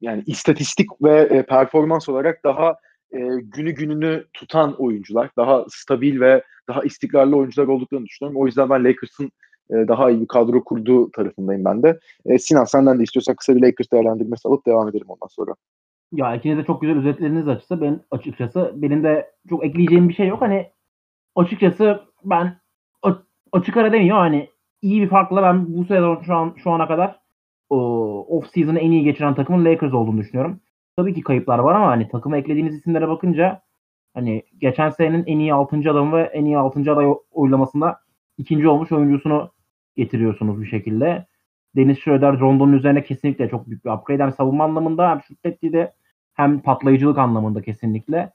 yani istatistik ve e, performans olarak daha e, günü gününü tutan oyuncular, daha stabil ve daha istikrarlı oyuncular olduklarını düşünüyorum. O yüzden ben Lakers'ın e, daha iyi bir kadro kurduğu tarafındayım ben de. E, Sinan senden de istiyorsan kısa bir Lakers değerlendirmesi alıp devam edelim ondan sonra. Ya ikiniz de çok güzel özetleriniz açıkçası. Ben açıkçası benim de çok ekleyeceğim bir şey yok. Hani açıkçası ben açık ara demiyor hani iyi bir farkla ben bu sezon şu an şu ana kadar off season'ı en iyi geçiren takımın Lakers olduğunu düşünüyorum tabii ki kayıplar var ama hani takıma eklediğiniz isimlere bakınca hani geçen senenin en iyi 6. adamı ve en iyi 6. aday oylamasında ikinci olmuş oyuncusunu getiriyorsunuz bir şekilde. Deniz Schroeder Rondo'nun üzerine kesinlikle çok büyük bir upgrade. Hem savunma anlamında hem şut de hem patlayıcılık anlamında kesinlikle.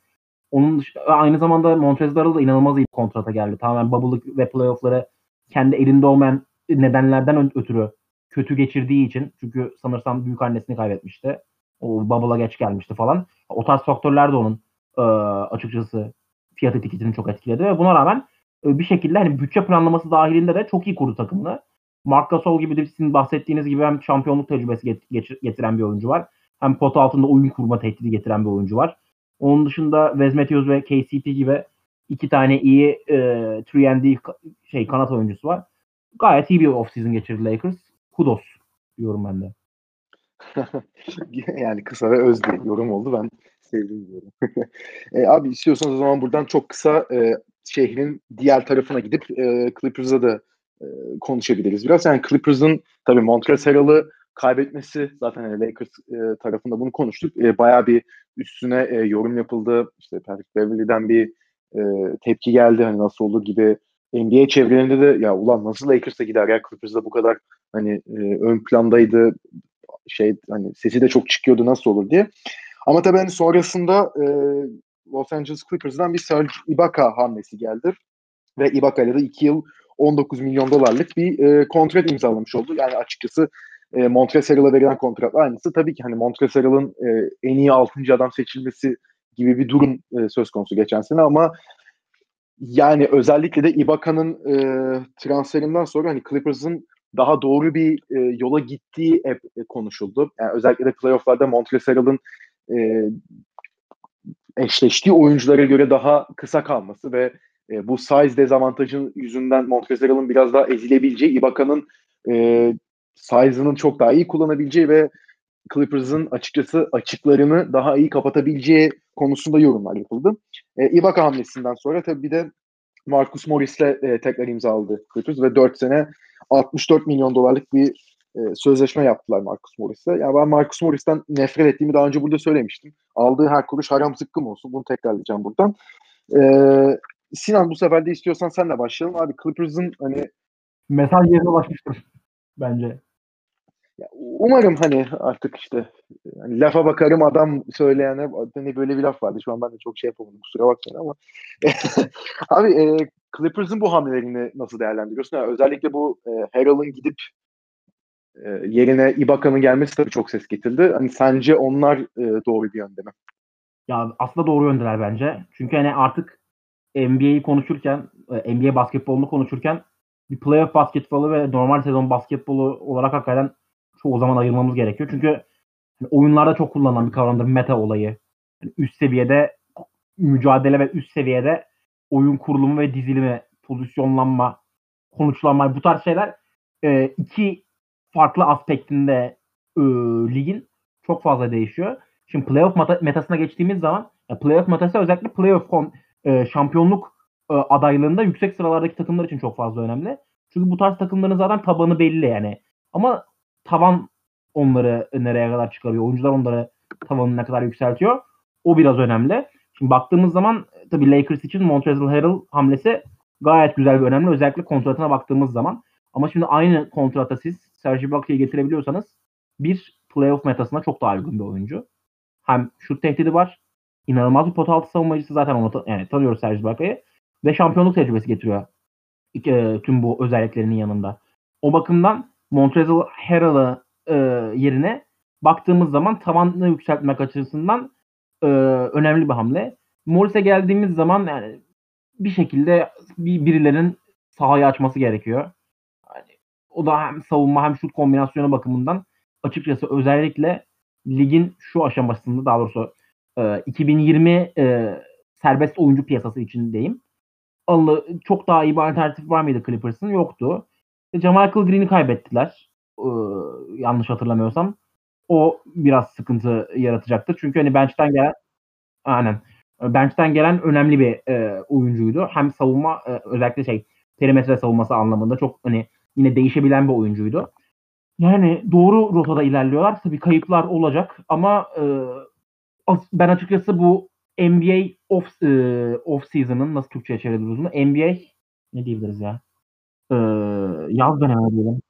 Onun dışında, aynı zamanda Harrell da inanılmaz iyi bir kontrata geldi. Tamamen bubble'lık ve playoff'ları kendi elinde olmayan nedenlerden ötürü kötü geçirdiği için. Çünkü sanırsam büyük annesini kaybetmişti. O bubble'a geç gelmişti falan. O tarz faktörler de onun açıkçası fiyat etiketini çok etkiledi ve buna rağmen bir şekilde hani bütçe planlaması dahilinde de çok iyi kurdu takımını. Mark Gasol gibi de sizin bahsettiğiniz gibi hem şampiyonluk tecrübesi get- getiren bir oyuncu var. Hem pot altında oyun kurma tehdidi getiren bir oyuncu var. Onun dışında Matthews ve KCP gibi iki tane iyi e, 3 şey kanat oyuncusu var. Gayet iyi bir off-season geçirdi Lakers. Kudos diyorum ben de. yani kısa ve öz bir yorum oldu. Ben sevdim diyorum. e, abi istiyorsanız o zaman buradan çok kısa e, şehrin diğer tarafına gidip e, Clippers'a da e, konuşabiliriz biraz. Yani Clippers'ın tabii Montrezl Harrell'ı kaybetmesi zaten yani Lakers e, tarafında bunu konuştuk. E, bayağı bir üstüne e, yorum yapıldı. İşte Patrick Beverly'den bir e, tepki geldi. Hani nasıl olur gibi NBA çevrelerinde de ya ulan nasıl Lakers'a gider ya Clippers'da bu kadar hani e, ön plandaydı. Şey hani sesi de çok çıkıyordu nasıl olur diye. Ama tabii hani sonrasında e, Los Angeles Clippers'dan bir Serge Ibaka hamlesi geldi. Ve Ibaka ile de 2 yıl 19 milyon dolarlık bir e, kontrat imzalamış oldu. Yani açıkçası e, Montrezl verilen kontratla aynısı. Tabii ki hani Montrezl'ın e, en iyi 6. adam seçilmesi gibi bir durum e, söz konusu geçen sene ama yani özellikle de Ibaka'nın e, transferinden sonra hani Clippers'ın daha doğru bir e, yola gittiği hep e, konuşuldu. Yani özellikle de playofflarda Montrezl'ın e, eşleştiği oyunculara göre daha kısa kalması ve e, bu size dezavantajın yüzünden Montrezl'ın biraz daha ezilebileceği, Ibaka'nın e, size'ının çok daha iyi kullanabileceği ve Clippers'ın açıkçası açıklarını daha iyi kapatabileceği konusunda yorumlar yapıldı. E, Ibaka hamlesinden sonra tabii bir de Marcus Morris'le e, tekrar imzaladı Clippers ve 4 sene 64 milyon dolarlık bir e, sözleşme yaptılar Marcus Morris'le. Yani ben Marcus Morris'ten nefret ettiğimi daha önce burada söylemiştim. Aldığı her kuruş haram zıkkım olsun. Bunu tekrarlayacağım buradan. E, Sinan bu sefer de istiyorsan senle başlayalım. Abi Clippers'ın hani mesaj yerine ulaşmıştır bence. Ya, umarım hani artık işte hani lafa bakarım adam söyleyene hani böyle bir laf vardı. Şu an ben de çok şey yapamadım kusura bakmayın ama abi e, Clippers'ın bu hamlelerini nasıl değerlendiriyorsun? Yani özellikle bu e, Harrell'ın gidip e, yerine Ibaka'nın gelmesi tabii çok ses getirdi. Hani sence onlar e, doğru bir yönde mi? Ya aslında doğru yöndeler bence. Çünkü hani artık NBA'yi konuşurken, e, NBA basketbolunu konuşurken bir playoff basketbolu ve normal sezon basketbolu olarak hakikaten çoğu zaman ayırmamız gerekiyor. Çünkü hani oyunlarda çok kullanılan bir kavramdır meta olayı. Yani üst seviyede mücadele ve üst seviyede oyun kurulumu ve dizilimi, pozisyonlanma, konuşlanma bu tarz şeyler e, iki farklı aspektinde e, ligin çok fazla değişiyor. Şimdi playoff meta, metasına geçtiğimiz zaman playoff metası özellikle playoff kon, e, şampiyonluk e, adaylığında yüksek sıralardaki takımlar için çok fazla önemli. Çünkü bu tarz takımların zaten tabanı belli yani. Ama tavan onları nereye kadar çıkarıyor? Oyuncular onları tavanı ne kadar yükseltiyor? O biraz önemli. Şimdi baktığımız zaman tabii Lakers için Montrezl Harrell hamlesi gayet güzel ve önemli. Özellikle kontratına baktığımız zaman. Ama şimdi aynı kontrata siz Serge Ibaka'yı getirebiliyorsanız bir playoff metasına çok daha uygun bir oyuncu. Hem şut tehdidi var. İnanılmaz bir pot altı savunmacısı zaten onu ta- yani tanıyoruz Serge Ibaka'yı. Ve şampiyonluk tecrübesi getiriyor. E, tüm bu özelliklerinin yanında. O bakımdan Montrezl Harrell'ı e, yerine baktığımız zaman tavanını yükseltmek açısından e, önemli bir hamle. Morris'e geldiğimiz zaman yani bir şekilde bir birilerinin sahayı açması gerekiyor. O da hem savunma hem şut kombinasyonu bakımından açıkçası özellikle ligin şu aşamasında daha doğrusu e, 2020 e, serbest oyuncu piyasası içindeyim. Allah, çok daha iyi bir alternatif var mıydı Clippers'ın? Yoktu. Jamal Green'i kaybettiler. Ee, yanlış hatırlamıyorsam. O biraz sıkıntı yaratacaktır. Çünkü hani bench'ten gelen aynen bench'ten gelen önemli bir e, oyuncuydu. Hem savunma e, özellikle şey perimetre savunması anlamında çok hani yine değişebilen bir oyuncuydu. Yani doğru rotada ilerliyorlar. Tabii kayıplar olacak ama e, ben açıkçası bu NBA off e, off season'ın nasıl Türkçe'ye çeviririz bunu? NBA ne diyebiliriz ya? Ee, yaz dönemi diyelim.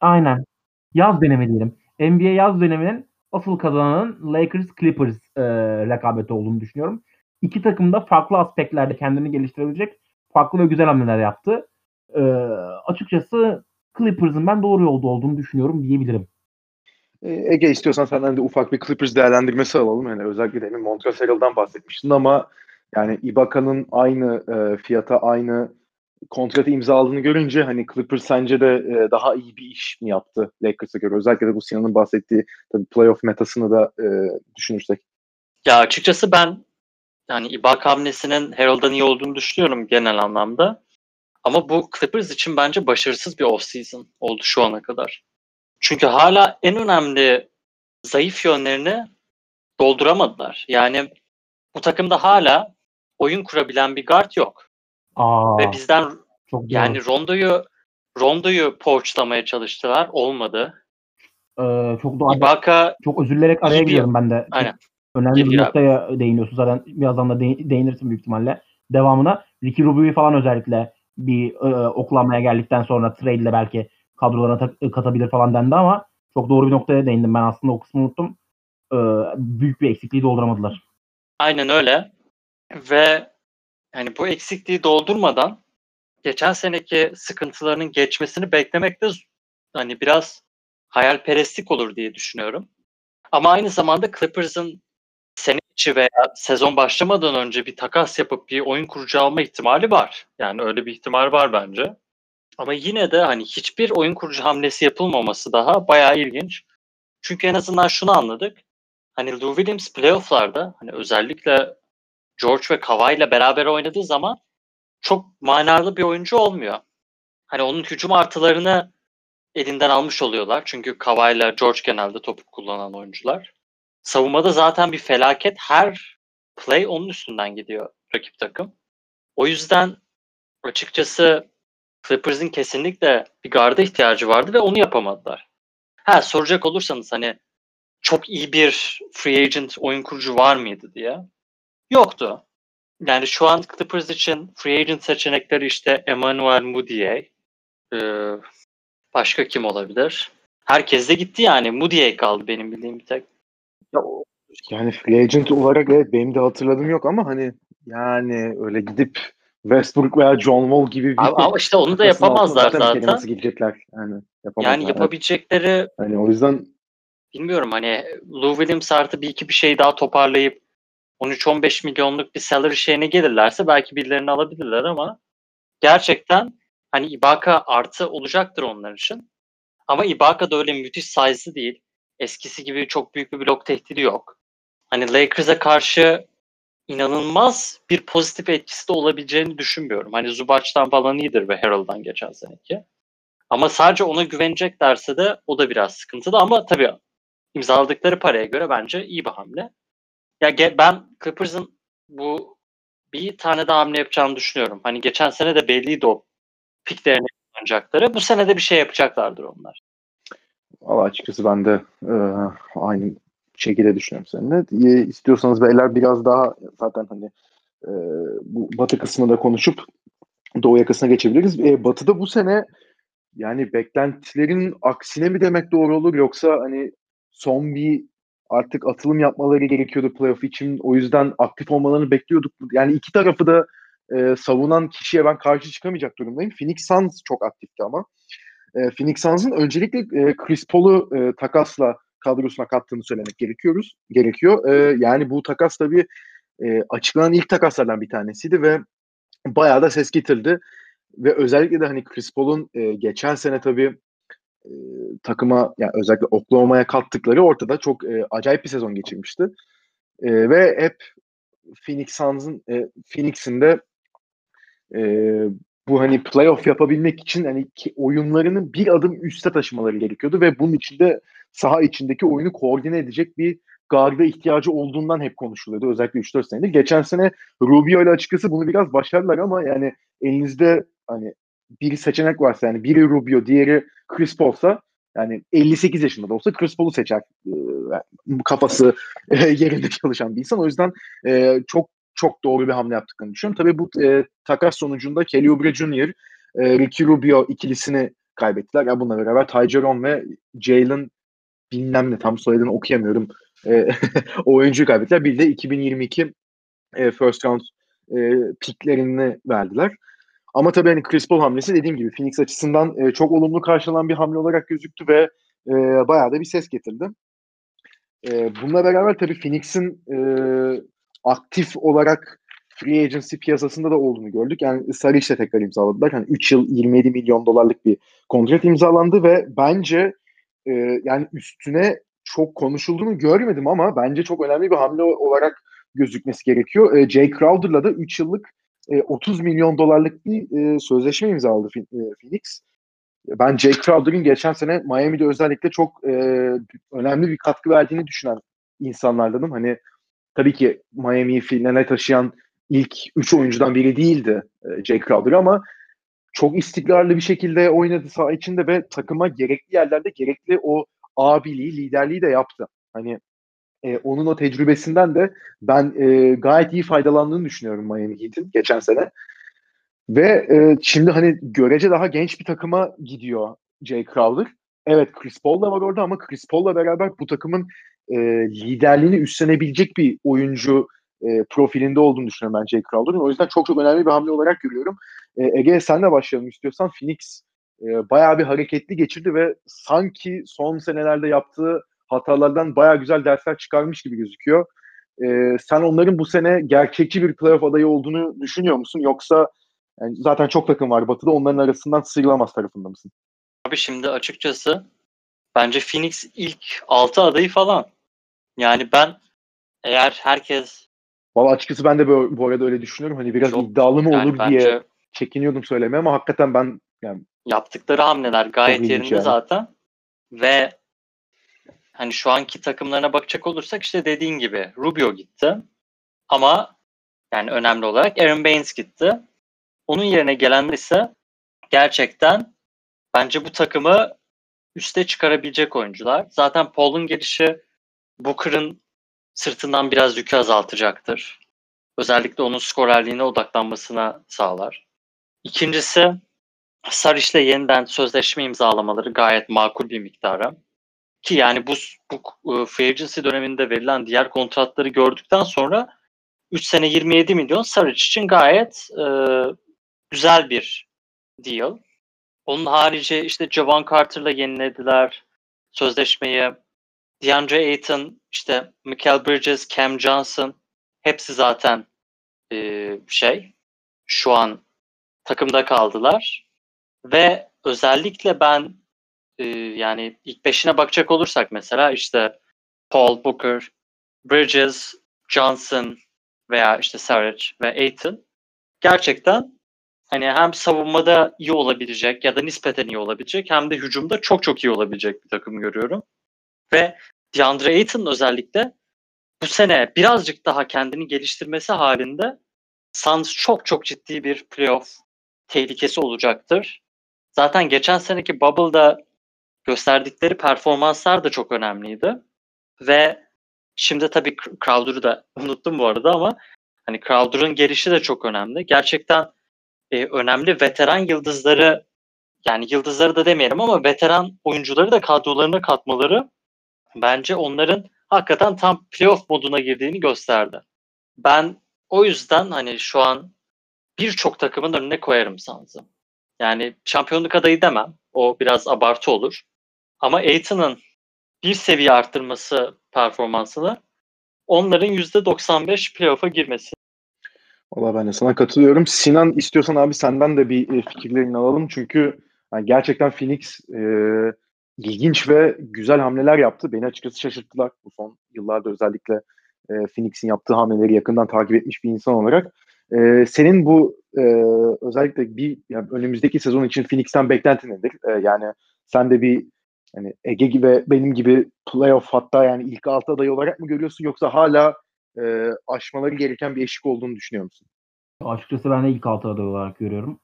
Aynen. Yaz dönemi diyelim. NBA yaz döneminin asıl kazananın Lakers Clippers e, rekabeti olduğunu düşünüyorum. İki takım da farklı aspektlerde kendini geliştirebilecek farklı ve güzel hamleler yaptı. E, açıkçası Clippers'ın ben doğru yolda olduğunu düşünüyorum diyebilirim. Ege istiyorsan senden de ufak bir Clippers değerlendirmesi alalım. Yani özellikle demin Montrezl'dan bahsetmiştin ama yani Ibaka'nın aynı e, fiyata aynı kontratı imzaladığını görünce hani Clippers sence de e, daha iyi bir iş mi yaptı Lakers'a göre? Özellikle de bu Sinan'ın bahsettiği tabii playoff metasını da e, düşünürsek. Ya açıkçası ben yani Ibaka hamlesinin Harold'dan iyi olduğunu düşünüyorum genel anlamda. Ama bu Clippers için bence başarısız bir off-season oldu şu ana kadar. Çünkü hala en önemli zayıf yönlerini dolduramadılar. Yani bu takımda hala oyun kurabilen bir guard yok. Aa, Ve bizden çok doğru. yani Rondo'yu Rondo'yu poğaçlamaya çalıştılar. Olmadı. Ee, çok doğru. Ibaka Çok özür dilerim araya giriyorum ben de. Aynen. Önemli bir Gir noktaya değiniyorsun zaten. Birazdan da değ- değinirsin büyük ihtimalle. Devamına Ricky Rubio'yu falan özellikle bir e, oklamaya geldikten sonra trade ile belki kadrolara ta- katabilir falan dendi ama çok doğru bir noktaya değindim. Ben aslında o kısmı unuttum. Ee, büyük bir eksikliği dolduramadılar. Aynen öyle. Ve yani bu eksikliği doldurmadan geçen seneki sıkıntılarının geçmesini beklemek de hani biraz hayalperestlik olur diye düşünüyorum. Ama aynı zamanda Clippers'ın sene içi veya sezon başlamadan önce bir takas yapıp bir oyun kurucu alma ihtimali var. Yani öyle bir ihtimal var bence. Ama yine de hani hiçbir oyun kurucu hamlesi yapılmaması daha bayağı ilginç. Çünkü en azından şunu anladık. Hani Lou Williams playofflarda hani özellikle George ve Kawhi ile beraber oynadığı zaman çok manalı bir oyuncu olmuyor. Hani onun hücum artılarını elinden almış oluyorlar. Çünkü Kawhi ile George genelde topu kullanan oyuncular. Savunmada zaten bir felaket. Her play onun üstünden gidiyor rakip takım. O yüzden açıkçası Clippers'ın kesinlikle bir garda ihtiyacı vardı ve onu yapamadılar. Ha soracak olursanız hani çok iyi bir free agent oyun kurucu var mıydı diye. Yoktu. Yani şu an Clippers için free agent seçenekleri işte Emmanuel Mudiay. Ee, başka kim olabilir? Herkes de gitti yani. Mudiay kaldı benim bildiğim bir tek. Yani free agent olarak evet benim de hatırladığım yok ama hani yani öyle gidip Westbrook veya John Wall gibi bir Ama, ama işte onu da takasın altına yapamazlar zaten. Nasıl gidecekler yani yapamazlar. Yani yapabilecekleri Hani o yüzden bilmiyorum hani Lou Williams artı bir iki bir şey daha toparlayıp 13-15 milyonluk bir salary şeyine gelirlerse belki birilerini alabilirler ama gerçekten hani Ibaka artı olacaktır onlar için. Ama Ibaka da öyle müthiş size'lı değil. Eskisi gibi çok büyük bir blok tehdidi yok. Hani Lakers'a karşı inanılmaz bir pozitif etkisi de olabileceğini düşünmüyorum. Hani Zubac'tan falan iyidir ve Harrell'dan geçen seneki. Ama sadece ona güveneceklerse de o da biraz sıkıntılı ama tabii imzaladıkları paraya göre bence iyi bir hamle. Ya ben Clippers'ın bu bir tane daha hamle yapacağını düşünüyorum. Hani geçen sene de belliydi o piklerini kullanacakları. Bu sene de bir şey yapacaklardır onlar. Valla açıkçası ben de e, aynı şekilde düşünüyorum seninle. E, istiyorsanız beyler biraz daha zaten hani e, bu batı kısmında konuşup doğu yakasına geçebiliriz. E, batı'da bu sene yani beklentilerin aksine mi demek doğru olur yoksa hani son bir artık atılım yapmaları gerekiyordu playoff için. O yüzden aktif olmalarını bekliyorduk. Yani iki tarafı da e, savunan kişiye ben karşı çıkamayacak durumdayım. Phoenix Suns çok aktifti ama. E, Phoenix Suns'ın öncelikle e, Chris Paul'u e, takasla kadrosuna kattığını söylemek gerekiyoruz. Gerekiyor. E, yani bu takas tabii e, açıklanan ilk takaslardan bir tanesiydi ve bayağı da ses getirdi. Ve özellikle de hani Chris Paul'un e, geçen sene tabii e, takıma yani özellikle Oklahoma'ya kattıkları ortada çok e, acayip bir sezon geçirmişti. E, ve hep Phoenix Suns'ın e, Phoenix'in de e, bu hani playoff yapabilmek için hani ki oyunlarını bir adım üste taşımaları gerekiyordu ve bunun için de saha içindeki oyunu koordine edecek bir garda ihtiyacı olduğundan hep konuşuluyordu. Özellikle 3-4 senedir. Geçen sene Rubio ile açıkçası bunu biraz başardılar ama yani elinizde hani bir seçenek varsa yani biri Rubio, diğeri Chris Paul'sa yani 58 yaşında da olsa Chris Paul'u seçer. Kafası yerinde çalışan bir insan. O yüzden çok çok doğru bir hamle yaptıklarını düşünüyorum. Tabii bu e, takas sonucunda Kelly Oubre Jr., e, Ricky Rubio ikilisini kaybettiler. Ya bununla beraber Ty Jerome ve Jalen bilmem ne tam soyadını okuyamıyorum. E, o oyuncuyu kaybettiler. Bir de 2022 e, first round e, picklerini verdiler. Ama tabii hani Chris Paul hamlesi dediğim gibi Phoenix açısından e, çok olumlu karşılanan bir hamle olarak gözüktü ve e, bayağı da bir ses getirdi. E, bununla beraber tabii Phoenix'in e, aktif olarak free agency piyasasında da olduğunu gördük. Yani Saric'le tekrar imzaladılar. Yani 3 yıl 27 milyon dolarlık bir kontrat imzalandı ve bence e, yani üstüne çok konuşulduğunu görmedim ama bence çok önemli bir hamle olarak gözükmesi gerekiyor. E, Jay Crowder'la da 3 yıllık e, 30 milyon dolarlık bir e, sözleşme imzaladı e, Phoenix. Ben Jay Crowder'ın geçen sene Miami'de özellikle çok e, önemli bir katkı verdiğini düşünen insanlardanım. Hani tabii ki Miami'yi finale taşıyan ilk 3 oyuncudan biri değildi e, Jay Crowder ama çok istikrarlı bir şekilde oynadı saha içinde ve takıma gerekli yerlerde gerekli o abiliği, liderliği de yaptı. Hani e, onun o tecrübesinden de ben e, gayet iyi faydalandığını düşünüyorum Miami Heat'in geçen sene. Ve e, şimdi hani görece daha genç bir takıma gidiyor Jay Crowder. Evet Chris Paul da var orada ama Chris Paul'la beraber bu takımın e, liderliğini üstlenebilecek bir oyuncu e, profilinde olduğunu düşünüyorum ben Jay Crowder'ın. O yüzden çok çok önemli bir hamle olarak görüyorum. E, Ege senle başlayalım istiyorsan. Phoenix e, bayağı bir hareketli geçirdi ve sanki son senelerde yaptığı hatalardan bayağı güzel dersler çıkarmış gibi gözüküyor. E, sen onların bu sene gerçekçi bir playoff adayı olduğunu düşünüyor musun? Yoksa yani zaten çok takım var Batı'da onların arasından sıyrılamaz tarafında mısın? Abi şimdi açıkçası bence Phoenix ilk 6 adayı falan. Yani ben eğer herkes Valla açıkçası ben de bu, bu arada öyle düşünüyorum. Hani biraz Çok- iddialı mı yani olur bence diye çekiniyordum söylemeye ama hakikaten ben yani yaptıkları hamleler gayet yerinde yani. zaten. Ve hani şu anki takımlarına bakacak olursak işte dediğin gibi Rubio gitti. Ama yani önemli olarak Aaron Baines gitti. Onun yerine gelenler ise gerçekten bence bu takımı üste çıkarabilecek oyuncular. Zaten Paul'un gelişi Booker'ın sırtından biraz yükü azaltacaktır. Özellikle onun skorerliğine odaklanmasına sağlar. İkincisi Saric'le yeniden sözleşme imzalamaları gayet makul bir miktara. Ki yani bu, bu e, free agency döneminde verilen diğer kontratları gördükten sonra 3 sene 27 milyon Saric için gayet e, güzel bir deal. Onun harici işte Javon Carter'la yenilediler sözleşmeyi. DeAndre Ayton, işte Michael Bridges, Cam Johnson hepsi zaten e, şey şu an takımda kaldılar. Ve özellikle ben e, yani ilk beşine bakacak olursak mesela işte Paul Booker, Bridges, Johnson veya işte Saric ve Ayton gerçekten hani hem savunmada iyi olabilecek ya da nispeten iyi olabilecek hem de hücumda çok çok iyi olabilecek bir takım görüyorum. Ve DeAndre Ayton özellikle bu sene birazcık daha kendini geliştirmesi halinde Suns çok çok ciddi bir playoff tehlikesi olacaktır. Zaten geçen seneki Bubble'da gösterdikleri performanslar da çok önemliydi. Ve şimdi tabii Crowder'ı da unuttum bu arada ama hani Crowder'ın gelişi de çok önemli. Gerçekten e, önemli veteran yıldızları yani yıldızları da demeyelim ama veteran oyuncuları da kadrolarına katmaları bence onların hakikaten tam playoff moduna girdiğini gösterdi. Ben o yüzden hani şu an birçok takımın önüne koyarım Suns'ı. Yani şampiyonluk adayı demem. O biraz abartı olur. Ama Aiton'un bir seviye arttırması performansını onların %95 playoff'a girmesi. Valla ben de sana katılıyorum. Sinan istiyorsan abi senden de bir e, fikirlerini alalım. Çünkü yani gerçekten Phoenix e, ilginç ve güzel hamleler yaptı. Beni açıkçası şaşırttılar bu son yıllarda özellikle e, Phoenix'in yaptığı hamleleri yakından takip etmiş bir insan olarak. E, senin bu e, özellikle bir yani önümüzdeki sezon için Phoenix'ten beklentin nedir? E, yani sen de bir hani Ege gibi benim gibi playoff hatta yani ilk altı adayı olarak mı görüyorsun yoksa hala e, aşmaları gereken bir eşik olduğunu düşünüyor musun? Açıkçası ben de ilk altı aday olarak görüyorum.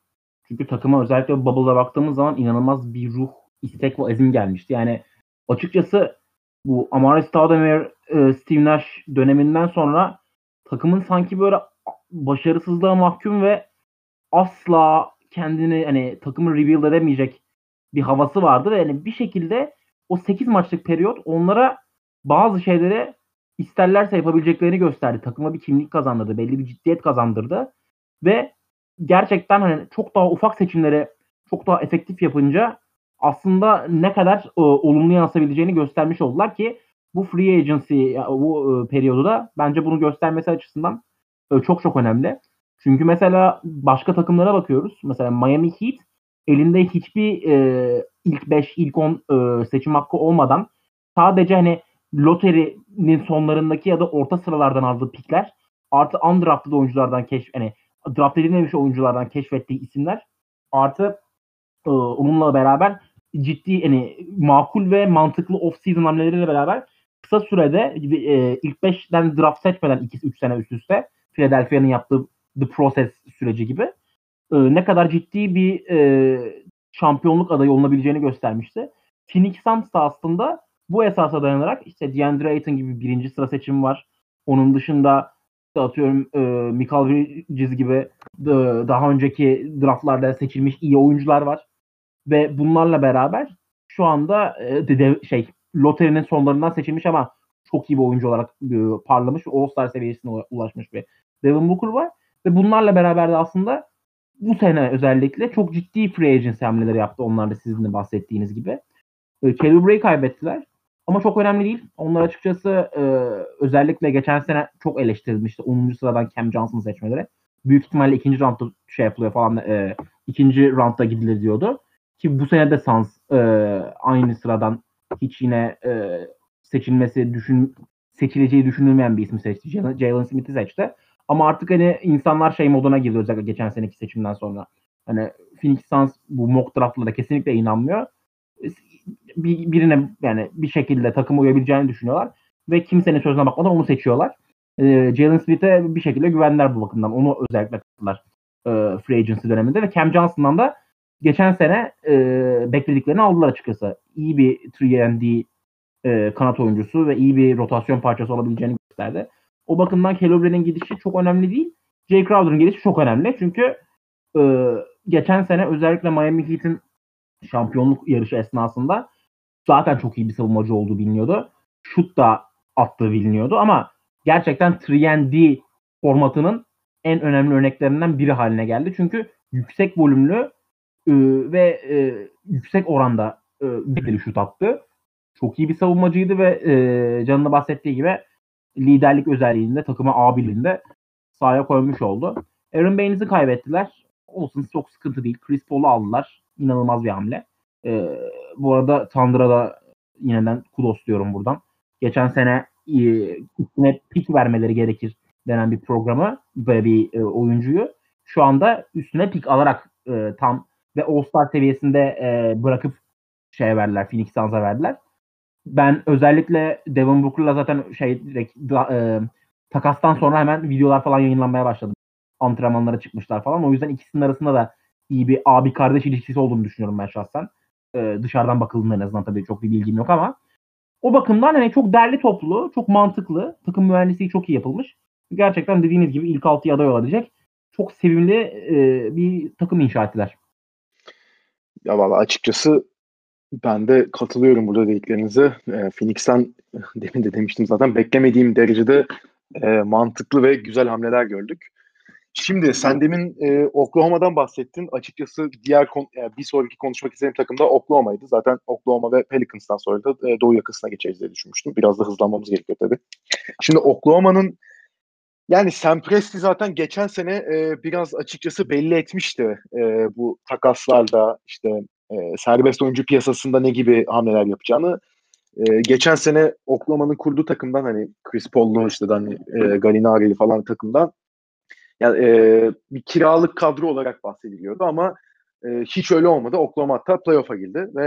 Çünkü takıma özellikle Bubble'da baktığımız zaman inanılmaz bir ruh, istek ve azim gelmişti. Yani açıkçası bu Amari Stoudemire, e, Steve Nash döneminden sonra takımın sanki böyle başarısızlığa mahkum ve asla kendini hani takımı rebuild edemeyecek bir havası vardı ve yani bir şekilde o 8 maçlık periyot onlara bazı şeyleri isterlerse yapabileceklerini gösterdi. Takıma bir kimlik kazandırdı. Belli bir ciddiyet kazandırdı. Ve gerçekten hani çok daha ufak seçimleri çok daha efektif yapınca aslında ne kadar e, olumlu yansıtabileceğini göstermiş oldular ki bu free agency bu e, periyodu da bence bunu göstermesi açısından e, çok çok önemli. Çünkü mesela başka takımlara bakıyoruz. Mesela Miami Heat elinde hiçbir e, ilk 5, ilk 10 e, seçim hakkı olmadan sadece hani loterinin sonlarındaki ya da orta sıralardan aldığı pikler artı undrafted oyunculardan keşf hani draft edilmemiş oyunculardan keşfettiği isimler artı e, onunla beraber ciddi hani makul ve mantıklı off-season hamleleriyle beraber kısa sürede e, ilk 5'ten draft seçmeden 2-3 sene üst üste Philadelphia'nın yaptığı The Process süreci gibi e, ne kadar ciddi bir e, şampiyonluk adayı olunabileceğini göstermişti. Phoenix Suns da aslında bu esasa dayanarak işte DeAndre Ayton gibi birinci sıra seçimi var. Onun dışında işte atıyorum e, Michael Bridges gibi e, daha önceki draftlarda seçilmiş iyi oyuncular var. Ve bunlarla beraber şu anda e, de, şey loterinin sonlarından seçilmiş ama çok iyi bir oyuncu olarak e, parlamış, All-Star seviyesine ulaşmış bir Devin Booker var. Ve bunlarla beraber de aslında bu sene özellikle çok ciddi free agency hamleleri yaptı onlar da sizin de bahsettiğiniz gibi. E, Kelly kaybettiler. Ama çok önemli değil. Onlar açıkçası e, özellikle geçen sene çok eleştirilmişti. 10. sıradan Cam Johnson seçmeleri. Büyük ihtimalle ikinci roundda şey yapılıyor falan. E, ikinci roundda gidilir diyordu. Ki bu sene de Suns e, aynı sıradan hiç yine e, seçilmesi düşün seçileceği düşünülmeyen bir ismi seçti. Jalen Smith'i seçti. Ama artık hani insanlar şey moduna girdi özellikle geçen seneki seçimden sonra. Hani Phoenix Suns bu mock draftlara kesinlikle inanmıyor. Bir, birine yani bir şekilde takım uyabileceğini düşünüyorlar. Ve kimsenin sözüne bakmadan onu seçiyorlar. Ee, Jalen Smith'e bir şekilde güvenler bu bakımdan. Onu özellikle kattılar e, free agency döneminde ve Cam Johnson'dan da geçen sene e, beklediklerini aldılar açıkçası. İyi bir 3 e, kanat oyuncusu ve iyi bir rotasyon parçası olabileceğini gösterdi. O bakımdan Kelobre'nin gidişi çok önemli değil. Jay Crowder'ın gidişi çok önemli. Çünkü e, geçen sene özellikle Miami Heat'in şampiyonluk yarışı esnasında zaten çok iyi bir savunmacı olduğu biliniyordu. Şut da attığı biliniyordu ama gerçekten 3 formatının en önemli örneklerinden biri haline geldi. Çünkü yüksek volümlü e, ve e, yüksek oranda e, bir şut attı. Çok iyi bir savunmacıydı ve e, canında bahsettiği gibi liderlik özelliğinde takıma abiliğinde sahaya koymuş oldu. Aaron Baines'i kaybettiler. Olsun çok sıkıntı değil. Chris Paul'u aldılar. İnanılmaz bir hamle. Ee, bu arada Tandır'a yineden kudos diyorum buradan. Geçen sene e, üstüne pik vermeleri gerekir denen bir programı ve bir e, oyuncuyu şu anda üstüne pik alarak e, tam ve All-Star seviyesinde e, bırakıp şey verdiler. Phoenix Suns'a verdiler ben özellikle Devin Booker'la zaten şey direkt da, e, takastan sonra hemen videolar falan yayınlanmaya başladım. Antrenmanlara çıkmışlar falan. O yüzden ikisinin arasında da iyi bir abi kardeş ilişkisi olduğunu düşünüyorum ben şahsen. E, dışarıdan bakıldığında en azından tabii çok bir bilgim yok ama o bakımdan hani çok derli toplu, çok mantıklı. Takım mühendisliği çok iyi yapılmış. Gerçekten dediğiniz gibi ilk 6'ya aday olacak. Çok sevimli e, bir takım inşa ettiler. Ya valla açıkçası ben de katılıyorum burada dediklerinize. E, Phoenix'ten demin de demiştim zaten beklemediğim derecede e, mantıklı ve güzel hamleler gördük. Şimdi sen demin e, Oklahoma'dan bahsettin. Açıkçası diğer kon- yani bir sonraki konuşmak istediğim takım da Oklahoma'ydı. Zaten Oklahoma ve Pelicans'tan sonra da e, Doğu yakasına geçeriz diye düşünmüştüm. Biraz da hızlanmamız gerekiyor tabii. Şimdi Oklahoma'nın yani Sam Presti zaten geçen sene e, biraz açıkçası belli etmişti e, bu takaslarda işte e, serbest oyuncu piyasasında ne gibi hamleler yapacağını. E, geçen sene Oklahoma'nın kurduğu takımdan hani Chris Paul'lu işte hani e, Gallinari'li falan takımdan yani e, bir kiralık kadro olarak bahsediliyordu ama e, hiç öyle olmadı. Oklahoma hatta playoff'a girdi ve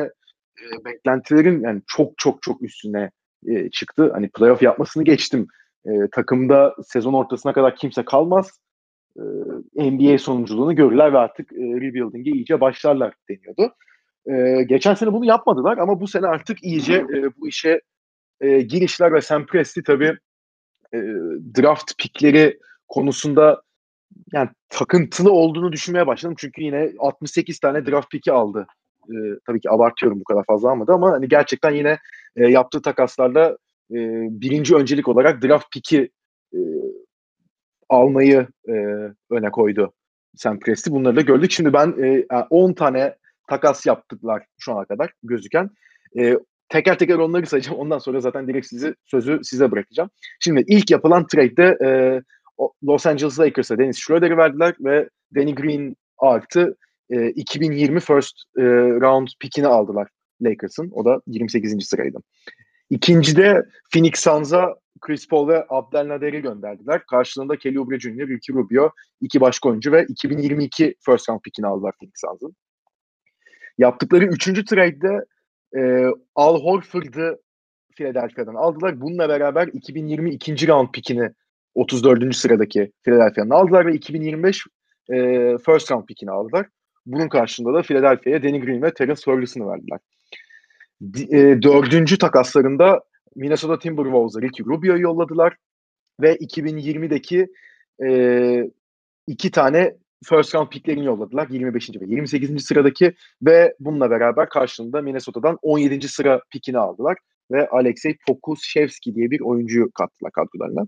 e, beklentilerin yani çok çok çok üstüne e, çıktı. Hani playoff yapmasını geçtim. E, takımda sezon ortasına kadar kimse kalmaz. E, NBA sonunculuğunu görürler ve artık e, rebuilding'e iyice başlarlar deniyordu. E, geçen sene bunu yapmadılar ama bu sene artık iyice e, bu işe e, girişler ve Sam Presti tabii e, draft pikleri konusunda yani takıntılı olduğunu düşünmeye başladım. Çünkü yine 68 tane draft piki aldı. E, tabii ki abartıyorum bu kadar fazla almadı ama hani gerçekten yine e, yaptığı takaslarla e, birinci öncelik olarak draft piki e, almayı e, öne koydu Sam Presti. Bunları da gördük. Şimdi ben e, 10 tane takas yaptılar şu ana kadar gözüken. E, teker teker onları sayacağım. Ondan sonra zaten direkt sizi sözü size bırakacağım. Şimdi ilk yapılan trade'de e, Los Angeles Lakers'a Dennis Schroeder'i verdiler ve Danny Green artı e, 2020 first e, round pickini aldılar Lakers'ın. O da 28. sıraydı. İkincide Phoenix Suns'a Chris Paul ve Abdelnader'i gönderdiler. Karşılığında Kelly Oubre Jr., Ricky Rubio, iki başka oyuncu ve 2022 first round pickini aldılar Phoenix Suns'ın. Yaptıkları üçüncü trade'de e, Al Horford'ı Philadelphia'dan aldılar. Bununla beraber 2020 ikinci round pickini 34. sıradaki Philadelphia'dan aldılar ve 2025 e, first round pickini aldılar. Bunun karşılığında da Philadelphia'ya Danny Green ve Terence Ferguson'ı verdiler. E, dördüncü takaslarında Minnesota Timberwolves'a Ricky Rubio'yu yolladılar ve 2020'deki e, iki tane first round picklerini yolladılar. 25. ve 28. sıradaki ve bununla beraber karşılığında Minnesota'dan 17. sıra pickini aldılar ve Alexey Pokusevski diye bir oyuncuyu kattılar kadrolarına.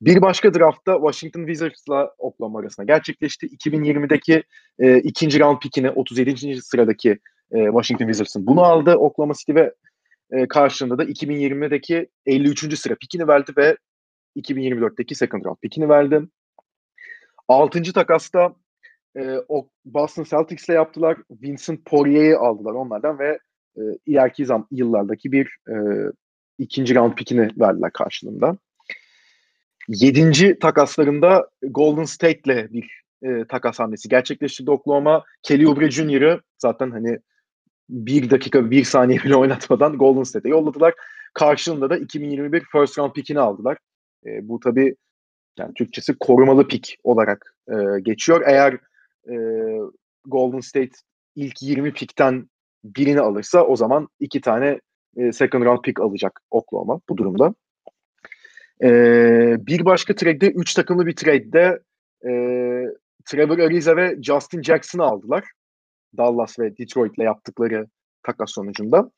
Bir başka draftta Washington Wizards'la Oklahoma arasında gerçekleşti. 2020'deki e, ikinci round pickini 37. sıradaki e, Washington Wizards'ın bunu aldı. Oklahoma City ve e, karşılığında da 2020'deki 53. sıra pickini verdi ve 2024'teki second round pickini verdi. Altıncı takasta e, Boston Celtics'le yaptılar. Vincent Poirier'i aldılar onlardan ve e, ileriki zam yıllardaki bir e, ikinci round pickini verdiler karşılığında. Yedinci takaslarında Golden State'le bir e, takas hamlesi gerçekleştirdi Oklahoma. Kelly Oubre Jr.'ı zaten hani bir dakika bir saniye bile oynatmadan Golden State'e yolladılar. Karşılığında da 2021 first round pickini aldılar. E, bu tabi yani Türkçesi korumalı pick olarak e, geçiyor. Eğer e, Golden State ilk 20 pickten birini alırsa o zaman iki tane e, second round pick alacak Oklahoma bu durumda. E, bir başka trade'de, üç takımlı bir trade'de e, Trevor Ariza ve Justin Jackson'ı aldılar. Dallas ve Detroit'le yaptıkları takas sonucunda.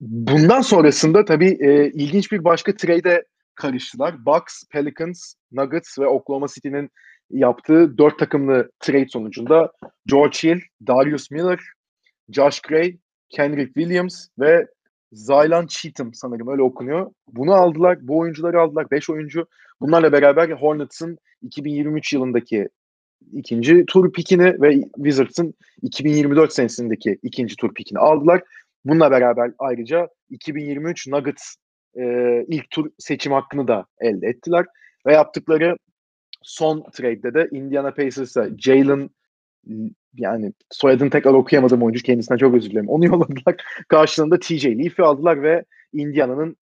Bundan sonrasında tabii e, ilginç bir başka trade'e karıştılar. Bucks, Pelicans, Nuggets ve Oklahoma City'nin yaptığı dört takımlı trade sonucunda George Hill, Darius Miller, Josh Gray, Kendrick Williams ve Zylan Cheatham sanırım öyle okunuyor. Bunu aldılar. Bu oyuncuları aldılar. Beş oyuncu. Bunlarla beraber Hornets'ın 2023 yılındaki ikinci tur pikini ve Wizards'ın 2024 senesindeki ikinci tur pikini aldılar. Bununla beraber ayrıca 2023 Nuggets e, ilk tur seçim hakkını da elde ettiler. Ve yaptıkları son trade'de de Indiana Pacers'a Jalen yani soyadını tekrar okuyamadığım oyuncu kendisinden çok özür dilerim. Onu yolladılar. Karşılığında TJ Leaf'i aldılar ve Indiana'nın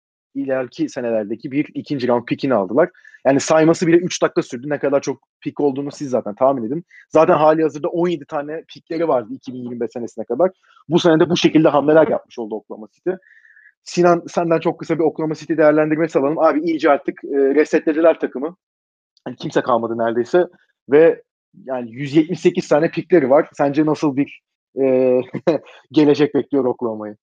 ileriki senelerdeki bir ikinci round pickini aldılar. Yani sayması bile 3 dakika sürdü. Ne kadar çok pick olduğunu siz zaten tahmin edin. Zaten hali hazırda 17 tane pickleri vardı 2025 senesine kadar. Bu senede bu şekilde hamleler yapmış oldu Oklahoma City. Sinan senden çok kısa bir Oklahoma City değerlendirmesi alalım. Abi iyice artık e, resetlediler takımı. Yani kimse kalmadı neredeyse ve yani 178 tane pikleri var. Sence nasıl bir e, gelecek bekliyor Oklahoma'yı?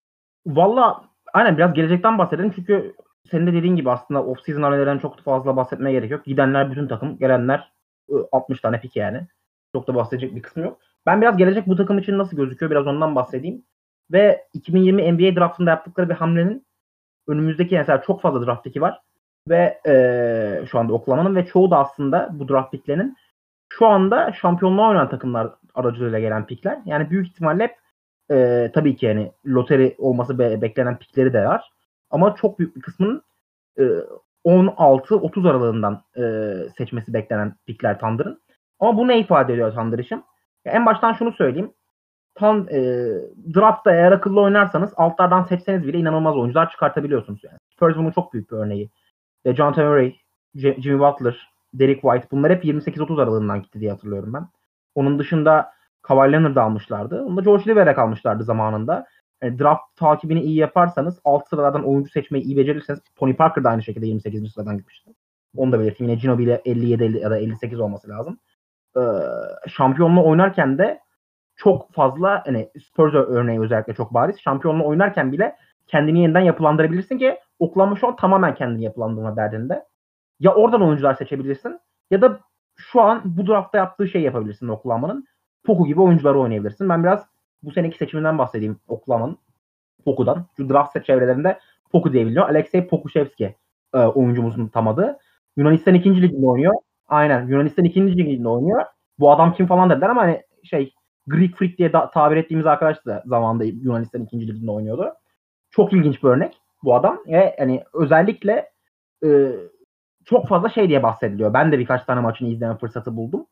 Valla aynen biraz gelecekten bahsedelim çünkü senin de dediğin gibi aslında off-season hamlelerinden çok fazla bahsetmeye gerek yok. Gidenler bütün takım, gelenler 60 tane pik yani. Çok da bahsedecek bir kısmı yok. Ben biraz gelecek bu takım için nasıl gözüküyor biraz ondan bahsedeyim. Ve 2020 NBA draftında yaptıkları bir hamlenin önümüzdeki mesela çok fazla draft piki var. Ve e, şu anda Oklahoma'nın ve çoğu da aslında bu draft piklerinin şu anda şampiyonluğa oynayan takımlar aracılığıyla gelen pikler. Yani büyük ihtimalle hep e, tabii ki yani loteri olması be, beklenen pikleri de var. Ama çok büyük bir kısmının e, 16-30 aralığından e, seçmesi beklenen pikler Thunder'ın. Ama bu ne ifade ediyor Thunder için? Ya en baştan şunu söyleyeyim. Tam e, draftta eğer akıllı oynarsanız altlardan seçseniz bile inanılmaz oyuncular çıkartabiliyorsunuz. Yani. Spurs bunun çok büyük bir örneği. E, John Murray, Jimmy Butler, Derek White bunlar hep 28-30 aralığından gitti diye hatırlıyorum ben. Onun dışında Kawhi Leonard'ı almışlardı. Onu da George Liber'e kalmışlardı zamanında. Yani draft takibini iyi yaparsanız alt sıralardan oyuncu seçmeyi iyi becerirseniz Tony Parker da aynı şekilde 28. sıradan gitmişti. Onu da belirteyim. Yine Ginobili ile 57 ya da 58 olması lazım. Ee, şampiyonla oynarken de çok fazla hani Spurs örneği özellikle çok bariz. Şampiyonla oynarken bile kendini yeniden yapılandırabilirsin ki Oklahoma şu an tamamen kendini yapılandırma derdinde. Ya oradan oyuncular seçebilirsin ya da şu an bu draftta yaptığı şey yapabilirsin Oklahoma'nın. Poku gibi oyuncuları oynayabilirsin. Ben biraz bu seneki seçiminden bahsedeyim Oklahoma'nın. Poku'dan. Şu draft çevrelerinde Poku diye biliniyor. Alexey Pokushevski e, oyuncumuzun tam adı. Yunanistan ikinci liginde oynuyor. Aynen. Yunanistan ikinci liginde oynuyor. Bu adam kim falan dediler ama hani şey Greek Freak diye da, tabir ettiğimiz arkadaş da zamanında Yunanistan ikinci liginde oynuyordu. Çok ilginç bir örnek bu adam. Ve hani özellikle e, çok fazla şey diye bahsediliyor. Ben de birkaç tane maçını izleme fırsatı buldum.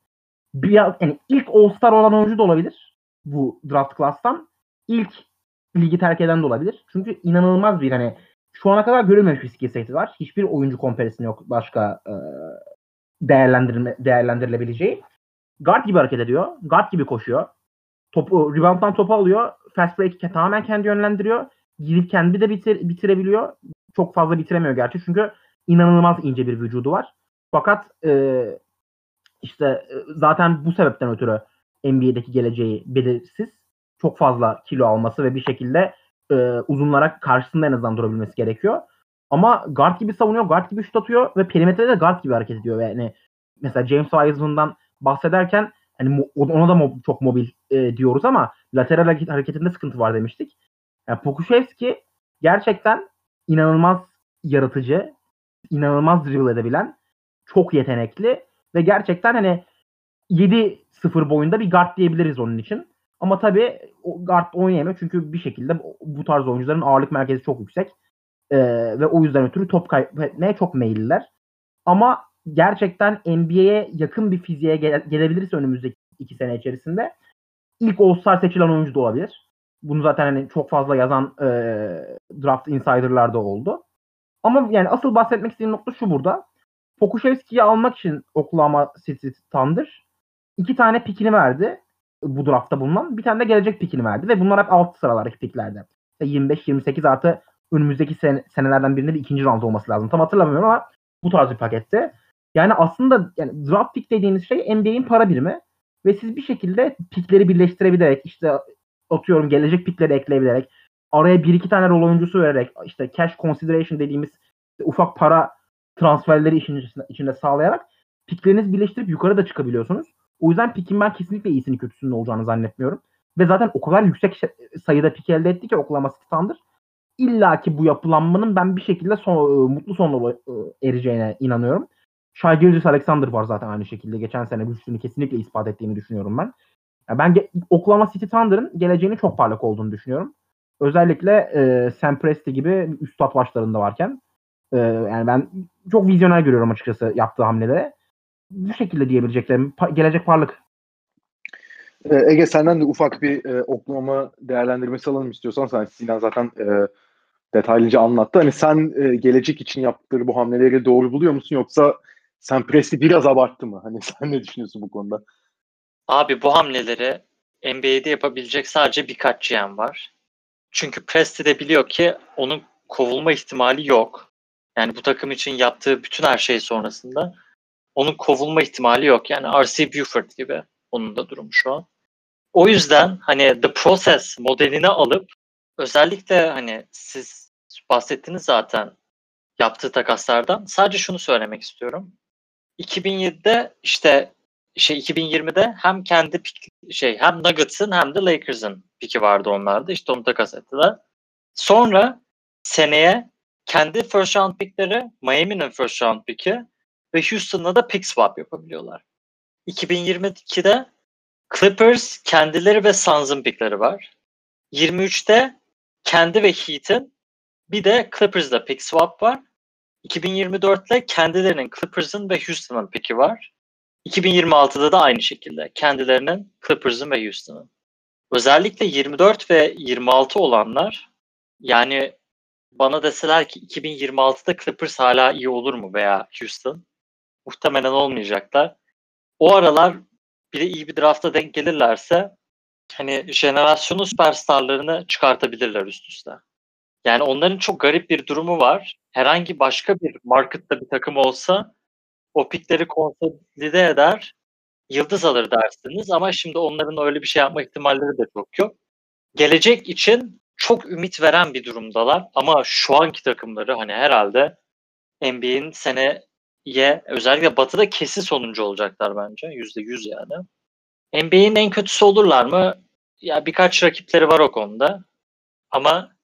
Bir, yani ilk All-Star olan oyuncu da olabilir bu draft class'tan. İlk ligi terk eden de olabilir. Çünkü inanılmaz bir hani şu ana kadar görülmemiş bir skill seti var. Hiçbir oyuncu komparasını yok başka e, değerlendirme, değerlendirilebileceği. Guard gibi hareket ediyor. Guard gibi koşuyor. Topu, rebound'dan topu alıyor. Fast break tamamen kendi yönlendiriyor. Girip kendi de bitir, bitirebiliyor. Çok fazla bitiremiyor gerçi çünkü inanılmaz ince bir vücudu var. Fakat e, işte e, zaten bu sebepten ötürü NBA'deki geleceği belirsiz. Çok fazla kilo alması ve bir şekilde e, uzunlara karşısında en azından durabilmesi gerekiyor. Ama guard gibi savunuyor, guard gibi şut atıyor ve perimetrede de guard gibi hareket ediyor. Yani mesela James Wiseman'dan bahsederken hani ona da mo- çok mobil e, diyoruz ama lateral hareketinde sıkıntı var demiştik. Yani Pokuševski gerçekten inanılmaz yaratıcı, inanılmaz dribble edebilen, çok yetenekli ve gerçekten hani 7-0 boyunda bir guard diyebiliriz onun için. Ama tabii guard oynayamıyor çünkü bir şekilde bu tarz oyuncuların ağırlık merkezi çok yüksek. Ee, ve o yüzden ötürü top kaybetmeye çok meyilliler. Ama gerçekten NBA'ye yakın bir fiziğe gele- gelebilirse önümüzdeki iki sene içerisinde ilk All-Star seçilen oyuncu da olabilir. Bunu zaten hani çok fazla yazan e, draft insider'lar da oldu. Ama yani asıl bahsetmek istediğim nokta şu burada. Pokuševski'yi almak için Oklahoma City Thunder iki tane pikini verdi bu draftta bulunan. Bir tane de gelecek pikini verdi ve bunlar hep alt sıralardaki piklerde. 25-28 artı önümüzdeki sen- senelerden birinde bir ikinci round olması lazım. Tam hatırlamıyorum ama bu tarz bir pakette. Yani aslında yani draft pick dediğiniz şey NBA'in para birimi ve siz bir şekilde pikleri birleştirebilerek işte atıyorum gelecek pikleri ekleyebilerek araya bir iki tane rol oyuncusu vererek işte cash consideration dediğimiz ufak para transferleri işin içinde, içinde sağlayarak piklerinizi birleştirip yukarı da çıkabiliyorsunuz. O yüzden pikin ben kesinlikle iyisini kötüsünün olacağını zannetmiyorum. Ve zaten o kadar yüksek sayıda pik elde etti ki Oklahoma City Thunder. İlla ki bu yapılanmanın ben bir şekilde son, mutlu sonla ereceğine inanıyorum. Shai Gilgis Alexander var zaten aynı şekilde. Geçen sene güçlüğünü kesinlikle ispat ettiğini düşünüyorum ben. Yani ben Oklahoma City Thunder'ın geleceğini çok parlak olduğunu düşünüyorum. Özellikle e, Sam Presti gibi üstad başlarında varken. E, yani ben çok vizyoner görüyorum açıkçası yaptığı hamlede. Bu şekilde diyebileceklerim. Pa- gelecek parlak. Ege senden de ufak bir e, Oklahoma değerlendirmesi alalım istiyorsan. Sen Sinan zaten e, detaylıca anlattı. Hani sen e, gelecek için yaptıkları bu hamleleri doğru buluyor musun yoksa sen Presti biraz abarttı mı? Hani sen ne düşünüyorsun bu konuda? Abi bu hamleleri NBA'de yapabilecek sadece birkaç GM var. Çünkü Presti de biliyor ki onun kovulma ihtimali yok. Yani bu takım için yaptığı bütün her şey sonrasında onun kovulma ihtimali yok. Yani R.C. Buford gibi onun da durumu şu an. O yüzden hani The Process modelini alıp özellikle hani siz bahsettiniz zaten yaptığı takaslardan. Sadece şunu söylemek istiyorum. 2007'de işte şey 2020'de hem kendi pik, şey hem Nuggets'ın hem de Lakers'ın piki vardı onlarda. İşte onu takas ettiler. Sonra seneye kendi first round pickleri, Miami'nin first round picki ve Houston'la da pick swap yapabiliyorlar. 2022'de Clippers kendileri ve Suns'ın pickleri var. 23'te kendi ve Heat'in bir de Clippers'da pick swap var. 2024'te kendilerinin Clippers'ın ve Houston'ın pick'i var. 2026'da da aynı şekilde kendilerinin Clippers'ın ve Houston'ın. Özellikle 24 ve 26 olanlar yani bana deseler ki 2026'da Clippers hala iyi olur mu veya Houston muhtemelen olmayacaklar. O aralar bir de iyi bir drafta denk gelirlerse hani jenerasyonun süperstarlarını çıkartabilirler üst üste. Yani onların çok garip bir durumu var. Herhangi başka bir markette bir takım olsa o pikleri konsolide eder, yıldız alır dersiniz ama şimdi onların öyle bir şey yapma ihtimalleri de çok yok. Gelecek için çok ümit veren bir durumdalar ama şu anki takımları hani herhalde NBA'in seneye özellikle batıda kesin sonuncu olacaklar bence. Yüzde yüz yani. NBA'in en kötüsü olurlar mı? Ya birkaç rakipleri var o konuda. Ama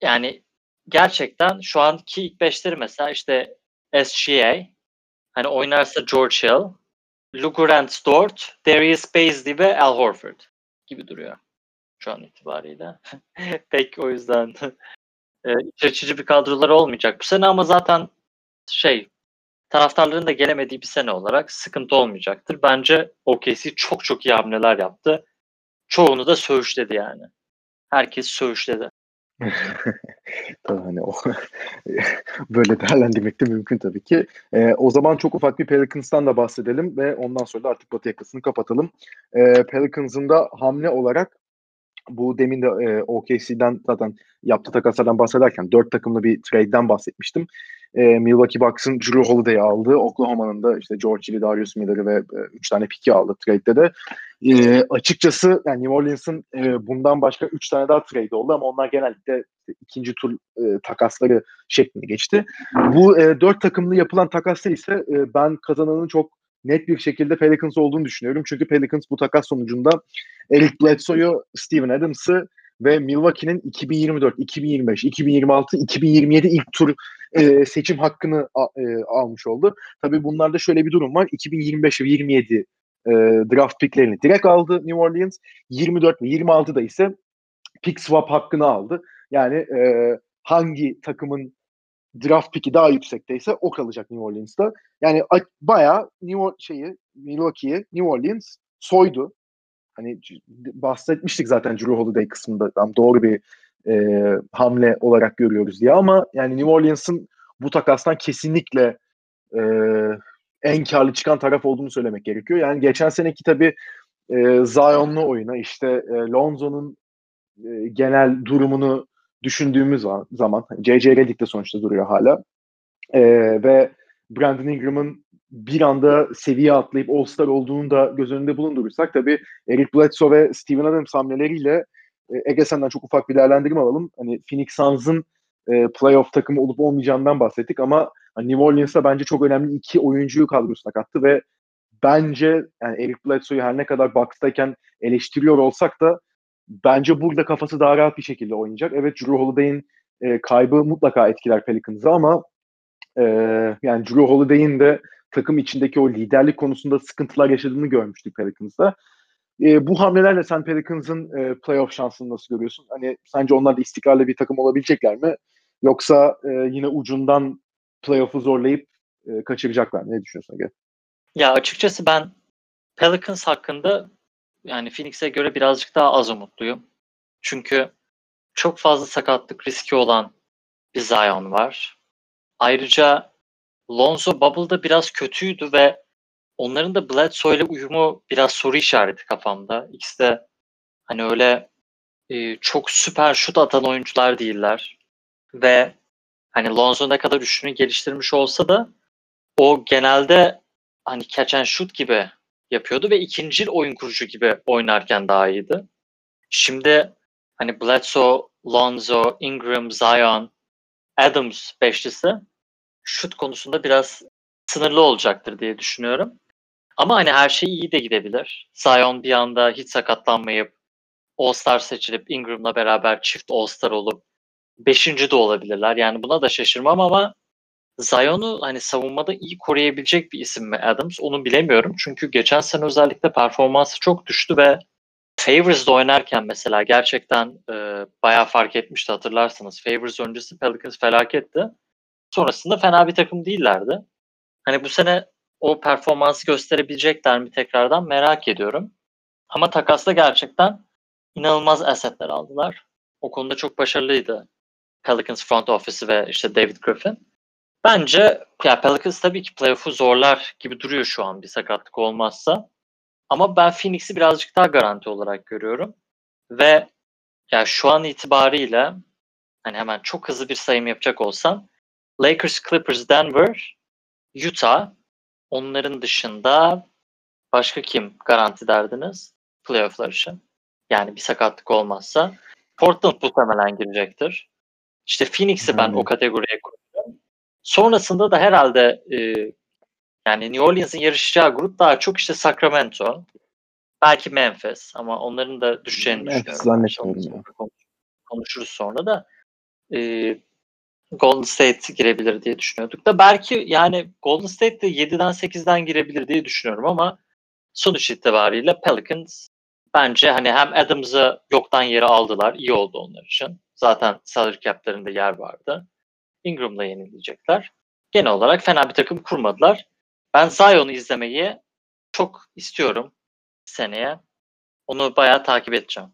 yani gerçekten şu anki ilk beşleri mesela işte SGA, hani oynarsa George Hill, Grant Dort, Darius Baisley ve Al Horford gibi duruyor şu an itibariyle. Pek o yüzden e, bir kadroları olmayacak bu sene ama zaten şey taraftarların da gelemediği bir sene olarak sıkıntı olmayacaktır. Bence OKC çok çok iyi hamleler yaptı. Çoğunu da söğüşledi yani. Herkes söğüşledi. tabii hani o böyle değerlendirmek de mümkün tabii ki. Ee, o zaman çok ufak bir Pelicans'tan da bahsedelim ve ondan sonra da artık Batı yakasını kapatalım. Ee, Pelicans'ın da hamle olarak bu demin de e, OKC'den zaten yaptığı takaslardan bahsederken dört takımlı bir trade'den bahsetmiştim. E, Milwaukee Bucks'ın Drew Holiday'i aldı. Oklahoma'nın da işte George Hill, Darius Miller'ı ve e, üç tane piki aldı trade'de de. E, açıkçası yani New Orleans'ın e, bundan başka üç tane daha trade oldu ama onlar genellikle ikinci tur e, takasları şeklinde geçti. Bu e, dört takımlı yapılan takaslar ise e, ben kazananın çok net bir şekilde Pelicans olduğunu düşünüyorum. Çünkü Pelicans bu takas sonucunda Eric Bledsoe'yu, Steven Adams'ı ve Milwaukee'nin 2024, 2025, 2026, 2027 ilk tur e, seçim hakkını a, e, almış oldu. Tabii bunlarda şöyle bir durum var. 2025 ve 27 e, draft picklerini direkt aldı New Orleans. 24 ve 26'da ise pick swap hakkını aldı. Yani e, hangi takımın draft pick'i daha yüksekteyse o kalacak New Orleans'ta. Yani bayağı New şeyi Milwaukee'yi New Orleans soydu. Hani bahsetmiştik zaten Drew Holiday kısmında tam doğru bir e, hamle olarak görüyoruz diye ama yani New Orleans'ın bu takastan kesinlikle e, en karlı çıkan taraf olduğunu söylemek gerekiyor. Yani geçen seneki tabii e, Zion'lu oyuna işte e, Lonzo'nun e, genel durumunu düşündüğümüz zaman J.J. Redick de sonuçta duruyor hala. E, ve Brandon Ingram'ın bir anda seviye atlayıp All-Star olduğunu da göz önünde bulundurursak tabii Eric Bledsoe ve Steven Adams hamleleriyle e, Ege senden çok ufak bir değerlendirme alalım. Hani Phoenix Suns'ın e, playoff takımı olup olmayacağından bahsettik ama hani New Orleans'a bence çok önemli iki oyuncuyu kadrosuna kattı ve bence yani Eric Bledsoe'yu her ne kadar Bucks'tayken eleştiriyor olsak da bence burada kafası daha rahat bir şekilde oynayacak. Evet Drew Holiday'in e, kaybı mutlaka etkiler Pelicans'ı ama e, yani Drew Holiday'in de takım içindeki o liderlik konusunda sıkıntılar yaşadığını görmüştük Pelicans'da. E, bu hamlelerle sen Pelicans'ın e, playoff şansını nasıl görüyorsun? Hani sence onlar da istikrarlı bir takım olabilecekler mi? Yoksa e, yine ucundan playoff'u zorlayıp e, kaçıracaklar mı? Ne düşünüyorsun Ege? Ya açıkçası ben Pelicans hakkında yani Phoenix'e göre birazcık daha az umutluyum. Çünkü çok fazla sakatlık riski olan bir Zion var. Ayrıca Lonzo Bubble'da biraz kötüydü ve onların da Bledsoe ile uyumu biraz soru işareti kafamda. İkisi de hani öyle e, çok süper şut atan oyuncular değiller. Ve hani Lonzo ne kadar üçünü geliştirmiş olsa da o genelde hani catch and shoot gibi yapıyordu ve ikincil oyun kurucu gibi oynarken daha iyiydi. Şimdi hani Bledsoe, Lonzo, Ingram, Zion, Adams beşlisi şut konusunda biraz sınırlı olacaktır diye düşünüyorum. Ama hani her şey iyi de gidebilir. Zion bir anda hiç sakatlanmayıp All-Star seçilip Ingram'la beraber çift All-Star olup beşinci de olabilirler. Yani buna da şaşırmam ama Zion'u hani savunmada iyi koruyabilecek bir isim mi Adams onu bilemiyorum. Çünkü geçen sene özellikle performansı çok düştü ve Favors'da oynarken mesela gerçekten e, bayağı fark etmişti hatırlarsınız. Favors öncesi Pelicans felaketti. Sonrasında fena bir takım değillerdi. Hani bu sene o performansı gösterebilecekler mi tekrardan merak ediyorum. Ama takasla gerçekten inanılmaz asetler aldılar. O konuda çok başarılıydı Pelicans front office'i ve işte David Griffin. Bence ya Pelicans tabii ki playoff'u zorlar gibi duruyor şu an bir sakatlık olmazsa. Ama ben Phoenix'i birazcık daha garanti olarak görüyorum. Ve ya şu an itibariyle hani hemen çok hızlı bir sayım yapacak olsam Lakers, Clippers, Denver, Utah onların dışında başka kim garanti derdiniz playoff'lar için? Yani bir sakatlık olmazsa. Portland muhtemelen girecektir. İşte Phoenix'i ben o kategoriye koyuyorum. Sonrasında da herhalde e, yani New Orleans'ın yarışacağı grup daha çok işte Sacramento. Belki Memphis ama onların da düşeceğini Memphis düşünüyorum. Zannetmiyorum. Konuşuruz sonra da. E, Golden State girebilir diye düşünüyorduk da belki yani Golden State de 7'den 8'den girebilir diye düşünüyorum ama sonuç itibariyle Pelicans bence hani hem Adams'ı yoktan yere aldılar. iyi oldu onlar için. Zaten salary cap'lerinde yer vardı. Ingram'la yenilecekler. Genel olarak fena bir takım kurmadılar. Ben Zion'u izlemeyi çok istiyorum seneye. Onu bayağı takip edeceğim.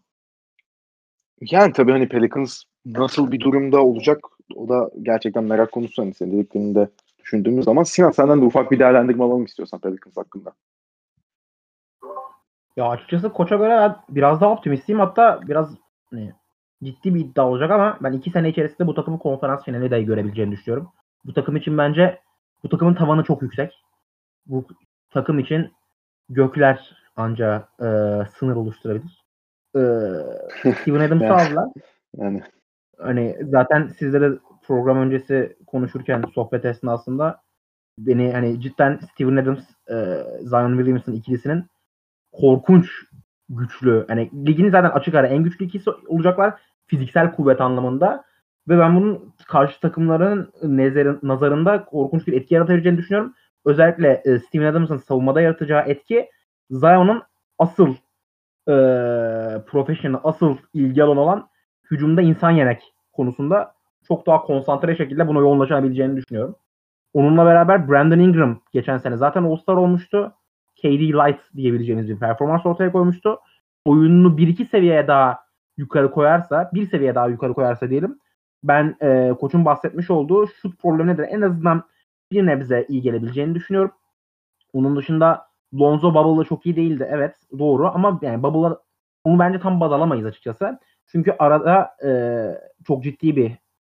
Yani tabii hani Pelicans nasıl bir durumda olacak o da gerçekten merak konusu hani senin dediklerinde düşündüğümüz zaman. Sinan senden de ufak bir değerlendirme alalım istiyorsan Pelicans hakkında. Ya açıkçası koça göre ben biraz daha optimistiyim. Hatta biraz hani, ciddi bir iddia olacak ama ben iki sene içerisinde bu takımın konferans finali dahi görebileceğini düşünüyorum. Bu takım için bence bu takımın tavanı çok yüksek. Bu takım için gökler anca e, sınır oluşturabilir. E, Steven Adams'ı aldılar. Yani Hani zaten sizlere program öncesi konuşurken sohbet esnasında beni hani cidden Steven Adams, e, Zion Williamson ikilisinin korkunç güçlü. Hani ligin zaten açık ara en güçlü ikisi olacaklar fiziksel kuvvet anlamında. Ve ben bunun karşı takımların nezerin, nazarında korkunç bir etki yaratabileceğini düşünüyorum. Özellikle e, Steven Adams'ın savunmada yaratacağı etki Zion'un asıl e, professional, asıl ilgi alanı olan hücumda insan yemek konusunda çok daha konsantre şekilde buna yoğunlaşabileceğini düşünüyorum. Onunla beraber Brandon Ingram geçen sene zaten All-Star olmuştu. KD Light diyebileceğimiz bir performans ortaya koymuştu. Oyununu 1-2 seviyeye daha yukarı koyarsa, bir seviye daha yukarı koyarsa diyelim. Ben e, koçun bahsetmiş olduğu şut problemine de en azından bir nebze iyi gelebileceğini düşünüyorum. Onun dışında Lonzo Bubble'da çok iyi değildi. Evet doğru ama yani Bubble'a onu bence tam baz alamayız açıkçası. Çünkü arada e, çok ciddi bir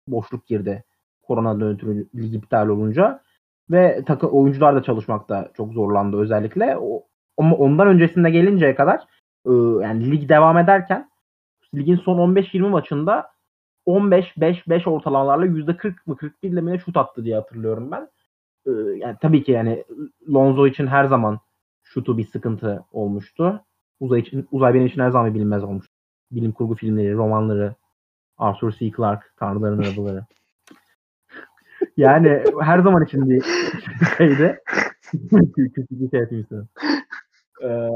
boşluk girdi. Korona ötürü lig iptal olunca. Ve takı oyuncular da çalışmakta çok zorlandı özellikle. O, ama ondan öncesinde gelinceye kadar e, yani lig devam ederken ligin son 15-20 maçında 15-5-5 ortalamalarla %40 mı 41 ile mi şut attı diye hatırlıyorum ben. E, yani tabii ki yani Lonzo için her zaman şutu bir sıkıntı olmuştu. Uzay için uzay benim için her zaman bir bilinmez olmuş. Bilim kurgu filmleri, romanları, Arthur C. Clarke, Tanrıların Arabaları. Yani her zaman için bir şeydi. Kötü bir şey. Ee,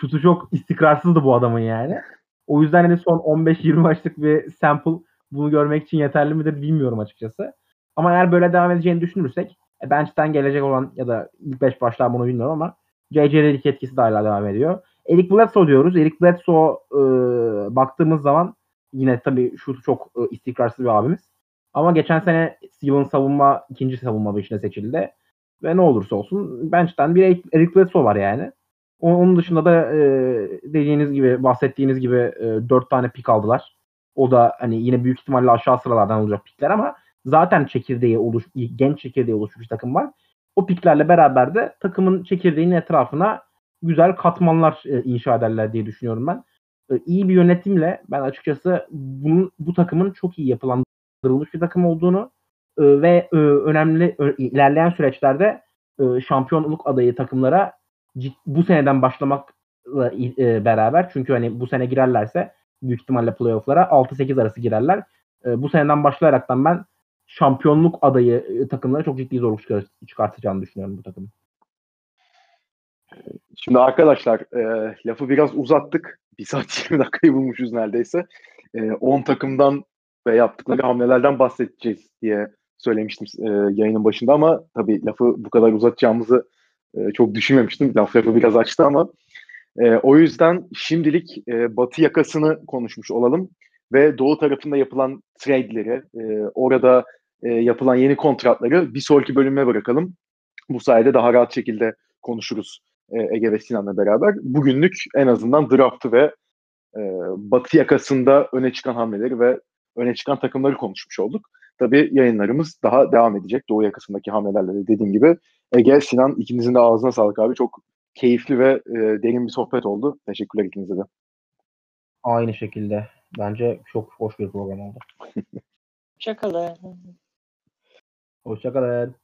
şutu çok istikrarsızdı bu adamın yani. O yüzden hani son 15-20 maçlık bir sample bunu görmek için yeterli midir bilmiyorum açıkçası. Ama eğer böyle devam edeceğini düşünürsek e, bench'ten gelecek olan ya da ilk 5 başlar bunu bilmiyorum ama J.J. Redick etkisi de hala devam ediyor. Eric Bledsoe diyoruz. Eric Bledsoe e, baktığımız zaman yine tabii şutu çok e, istikrarsız bir abimiz. Ama geçen sene Steven savunma ikinci savunma beşine seçildi. Ve ne olursa olsun bench'ten bir Eric Bledsoe var yani. Onun dışında da e, dediğiniz gibi bahsettiğiniz gibi e, 4 tane pik aldılar. O da hani yine büyük ihtimalle aşağı sıralardan olacak pikler ama zaten çekirdeği oluş genç çekirdeği oluşmuş takım var. O piklerle beraber de takımın çekirdeğinin etrafına güzel katmanlar e, inşa ederler diye düşünüyorum ben. E, iyi bir yönetimle ben açıkçası bunun bu takımın çok iyi yapılandırılmış bir takım olduğunu e, ve e, önemli ö- ilerleyen süreçlerde e, şampiyonluk adayı takımlara bu seneden başlamakla e, beraber çünkü hani bu sene girerlerse büyük ihtimalle playoff'lara 6-8 arası girerler. E, bu seneden başlayaraktan ben şampiyonluk adayı e, takımlara çok ciddi zorluk çıkar- çıkartacağını düşünüyorum bu takımın. Şimdi arkadaşlar e, lafı biraz uzattık. Bir saat 20 dakikayı bulmuşuz neredeyse. E, 10 takımdan ve yaptıkları hamlelerden bahsedeceğiz diye söylemiştim e, yayının başında ama tabii lafı bu kadar uzatacağımızı e, çok düşünmemiştim. Laf lafı biraz açtı ama e, o yüzden şimdilik e, batı yakasını konuşmuş olalım ve doğu tarafında yapılan trade'leri, e, orada e, yapılan yeni kontratları bir sonraki bölüme bırakalım. Bu sayede daha rahat şekilde konuşuruz e, Ege ve Sinan'la beraber. Bugünlük en azından draftı ve e, batı yakasında öne çıkan hamleleri ve öne çıkan takımları konuşmuş olduk. Tabii yayınlarımız daha devam edecek. Doğu yakasındaki hamlelerle de dediğim gibi. Ege, Sinan ikinizin de ağzına sağlık abi. Çok keyifli ve e, derin bir sohbet oldu. Teşekkürler ikinize de. Aynı şekilde. Bence çok hoş bir program oldu. Hoşçakalın. Hoşçakalın.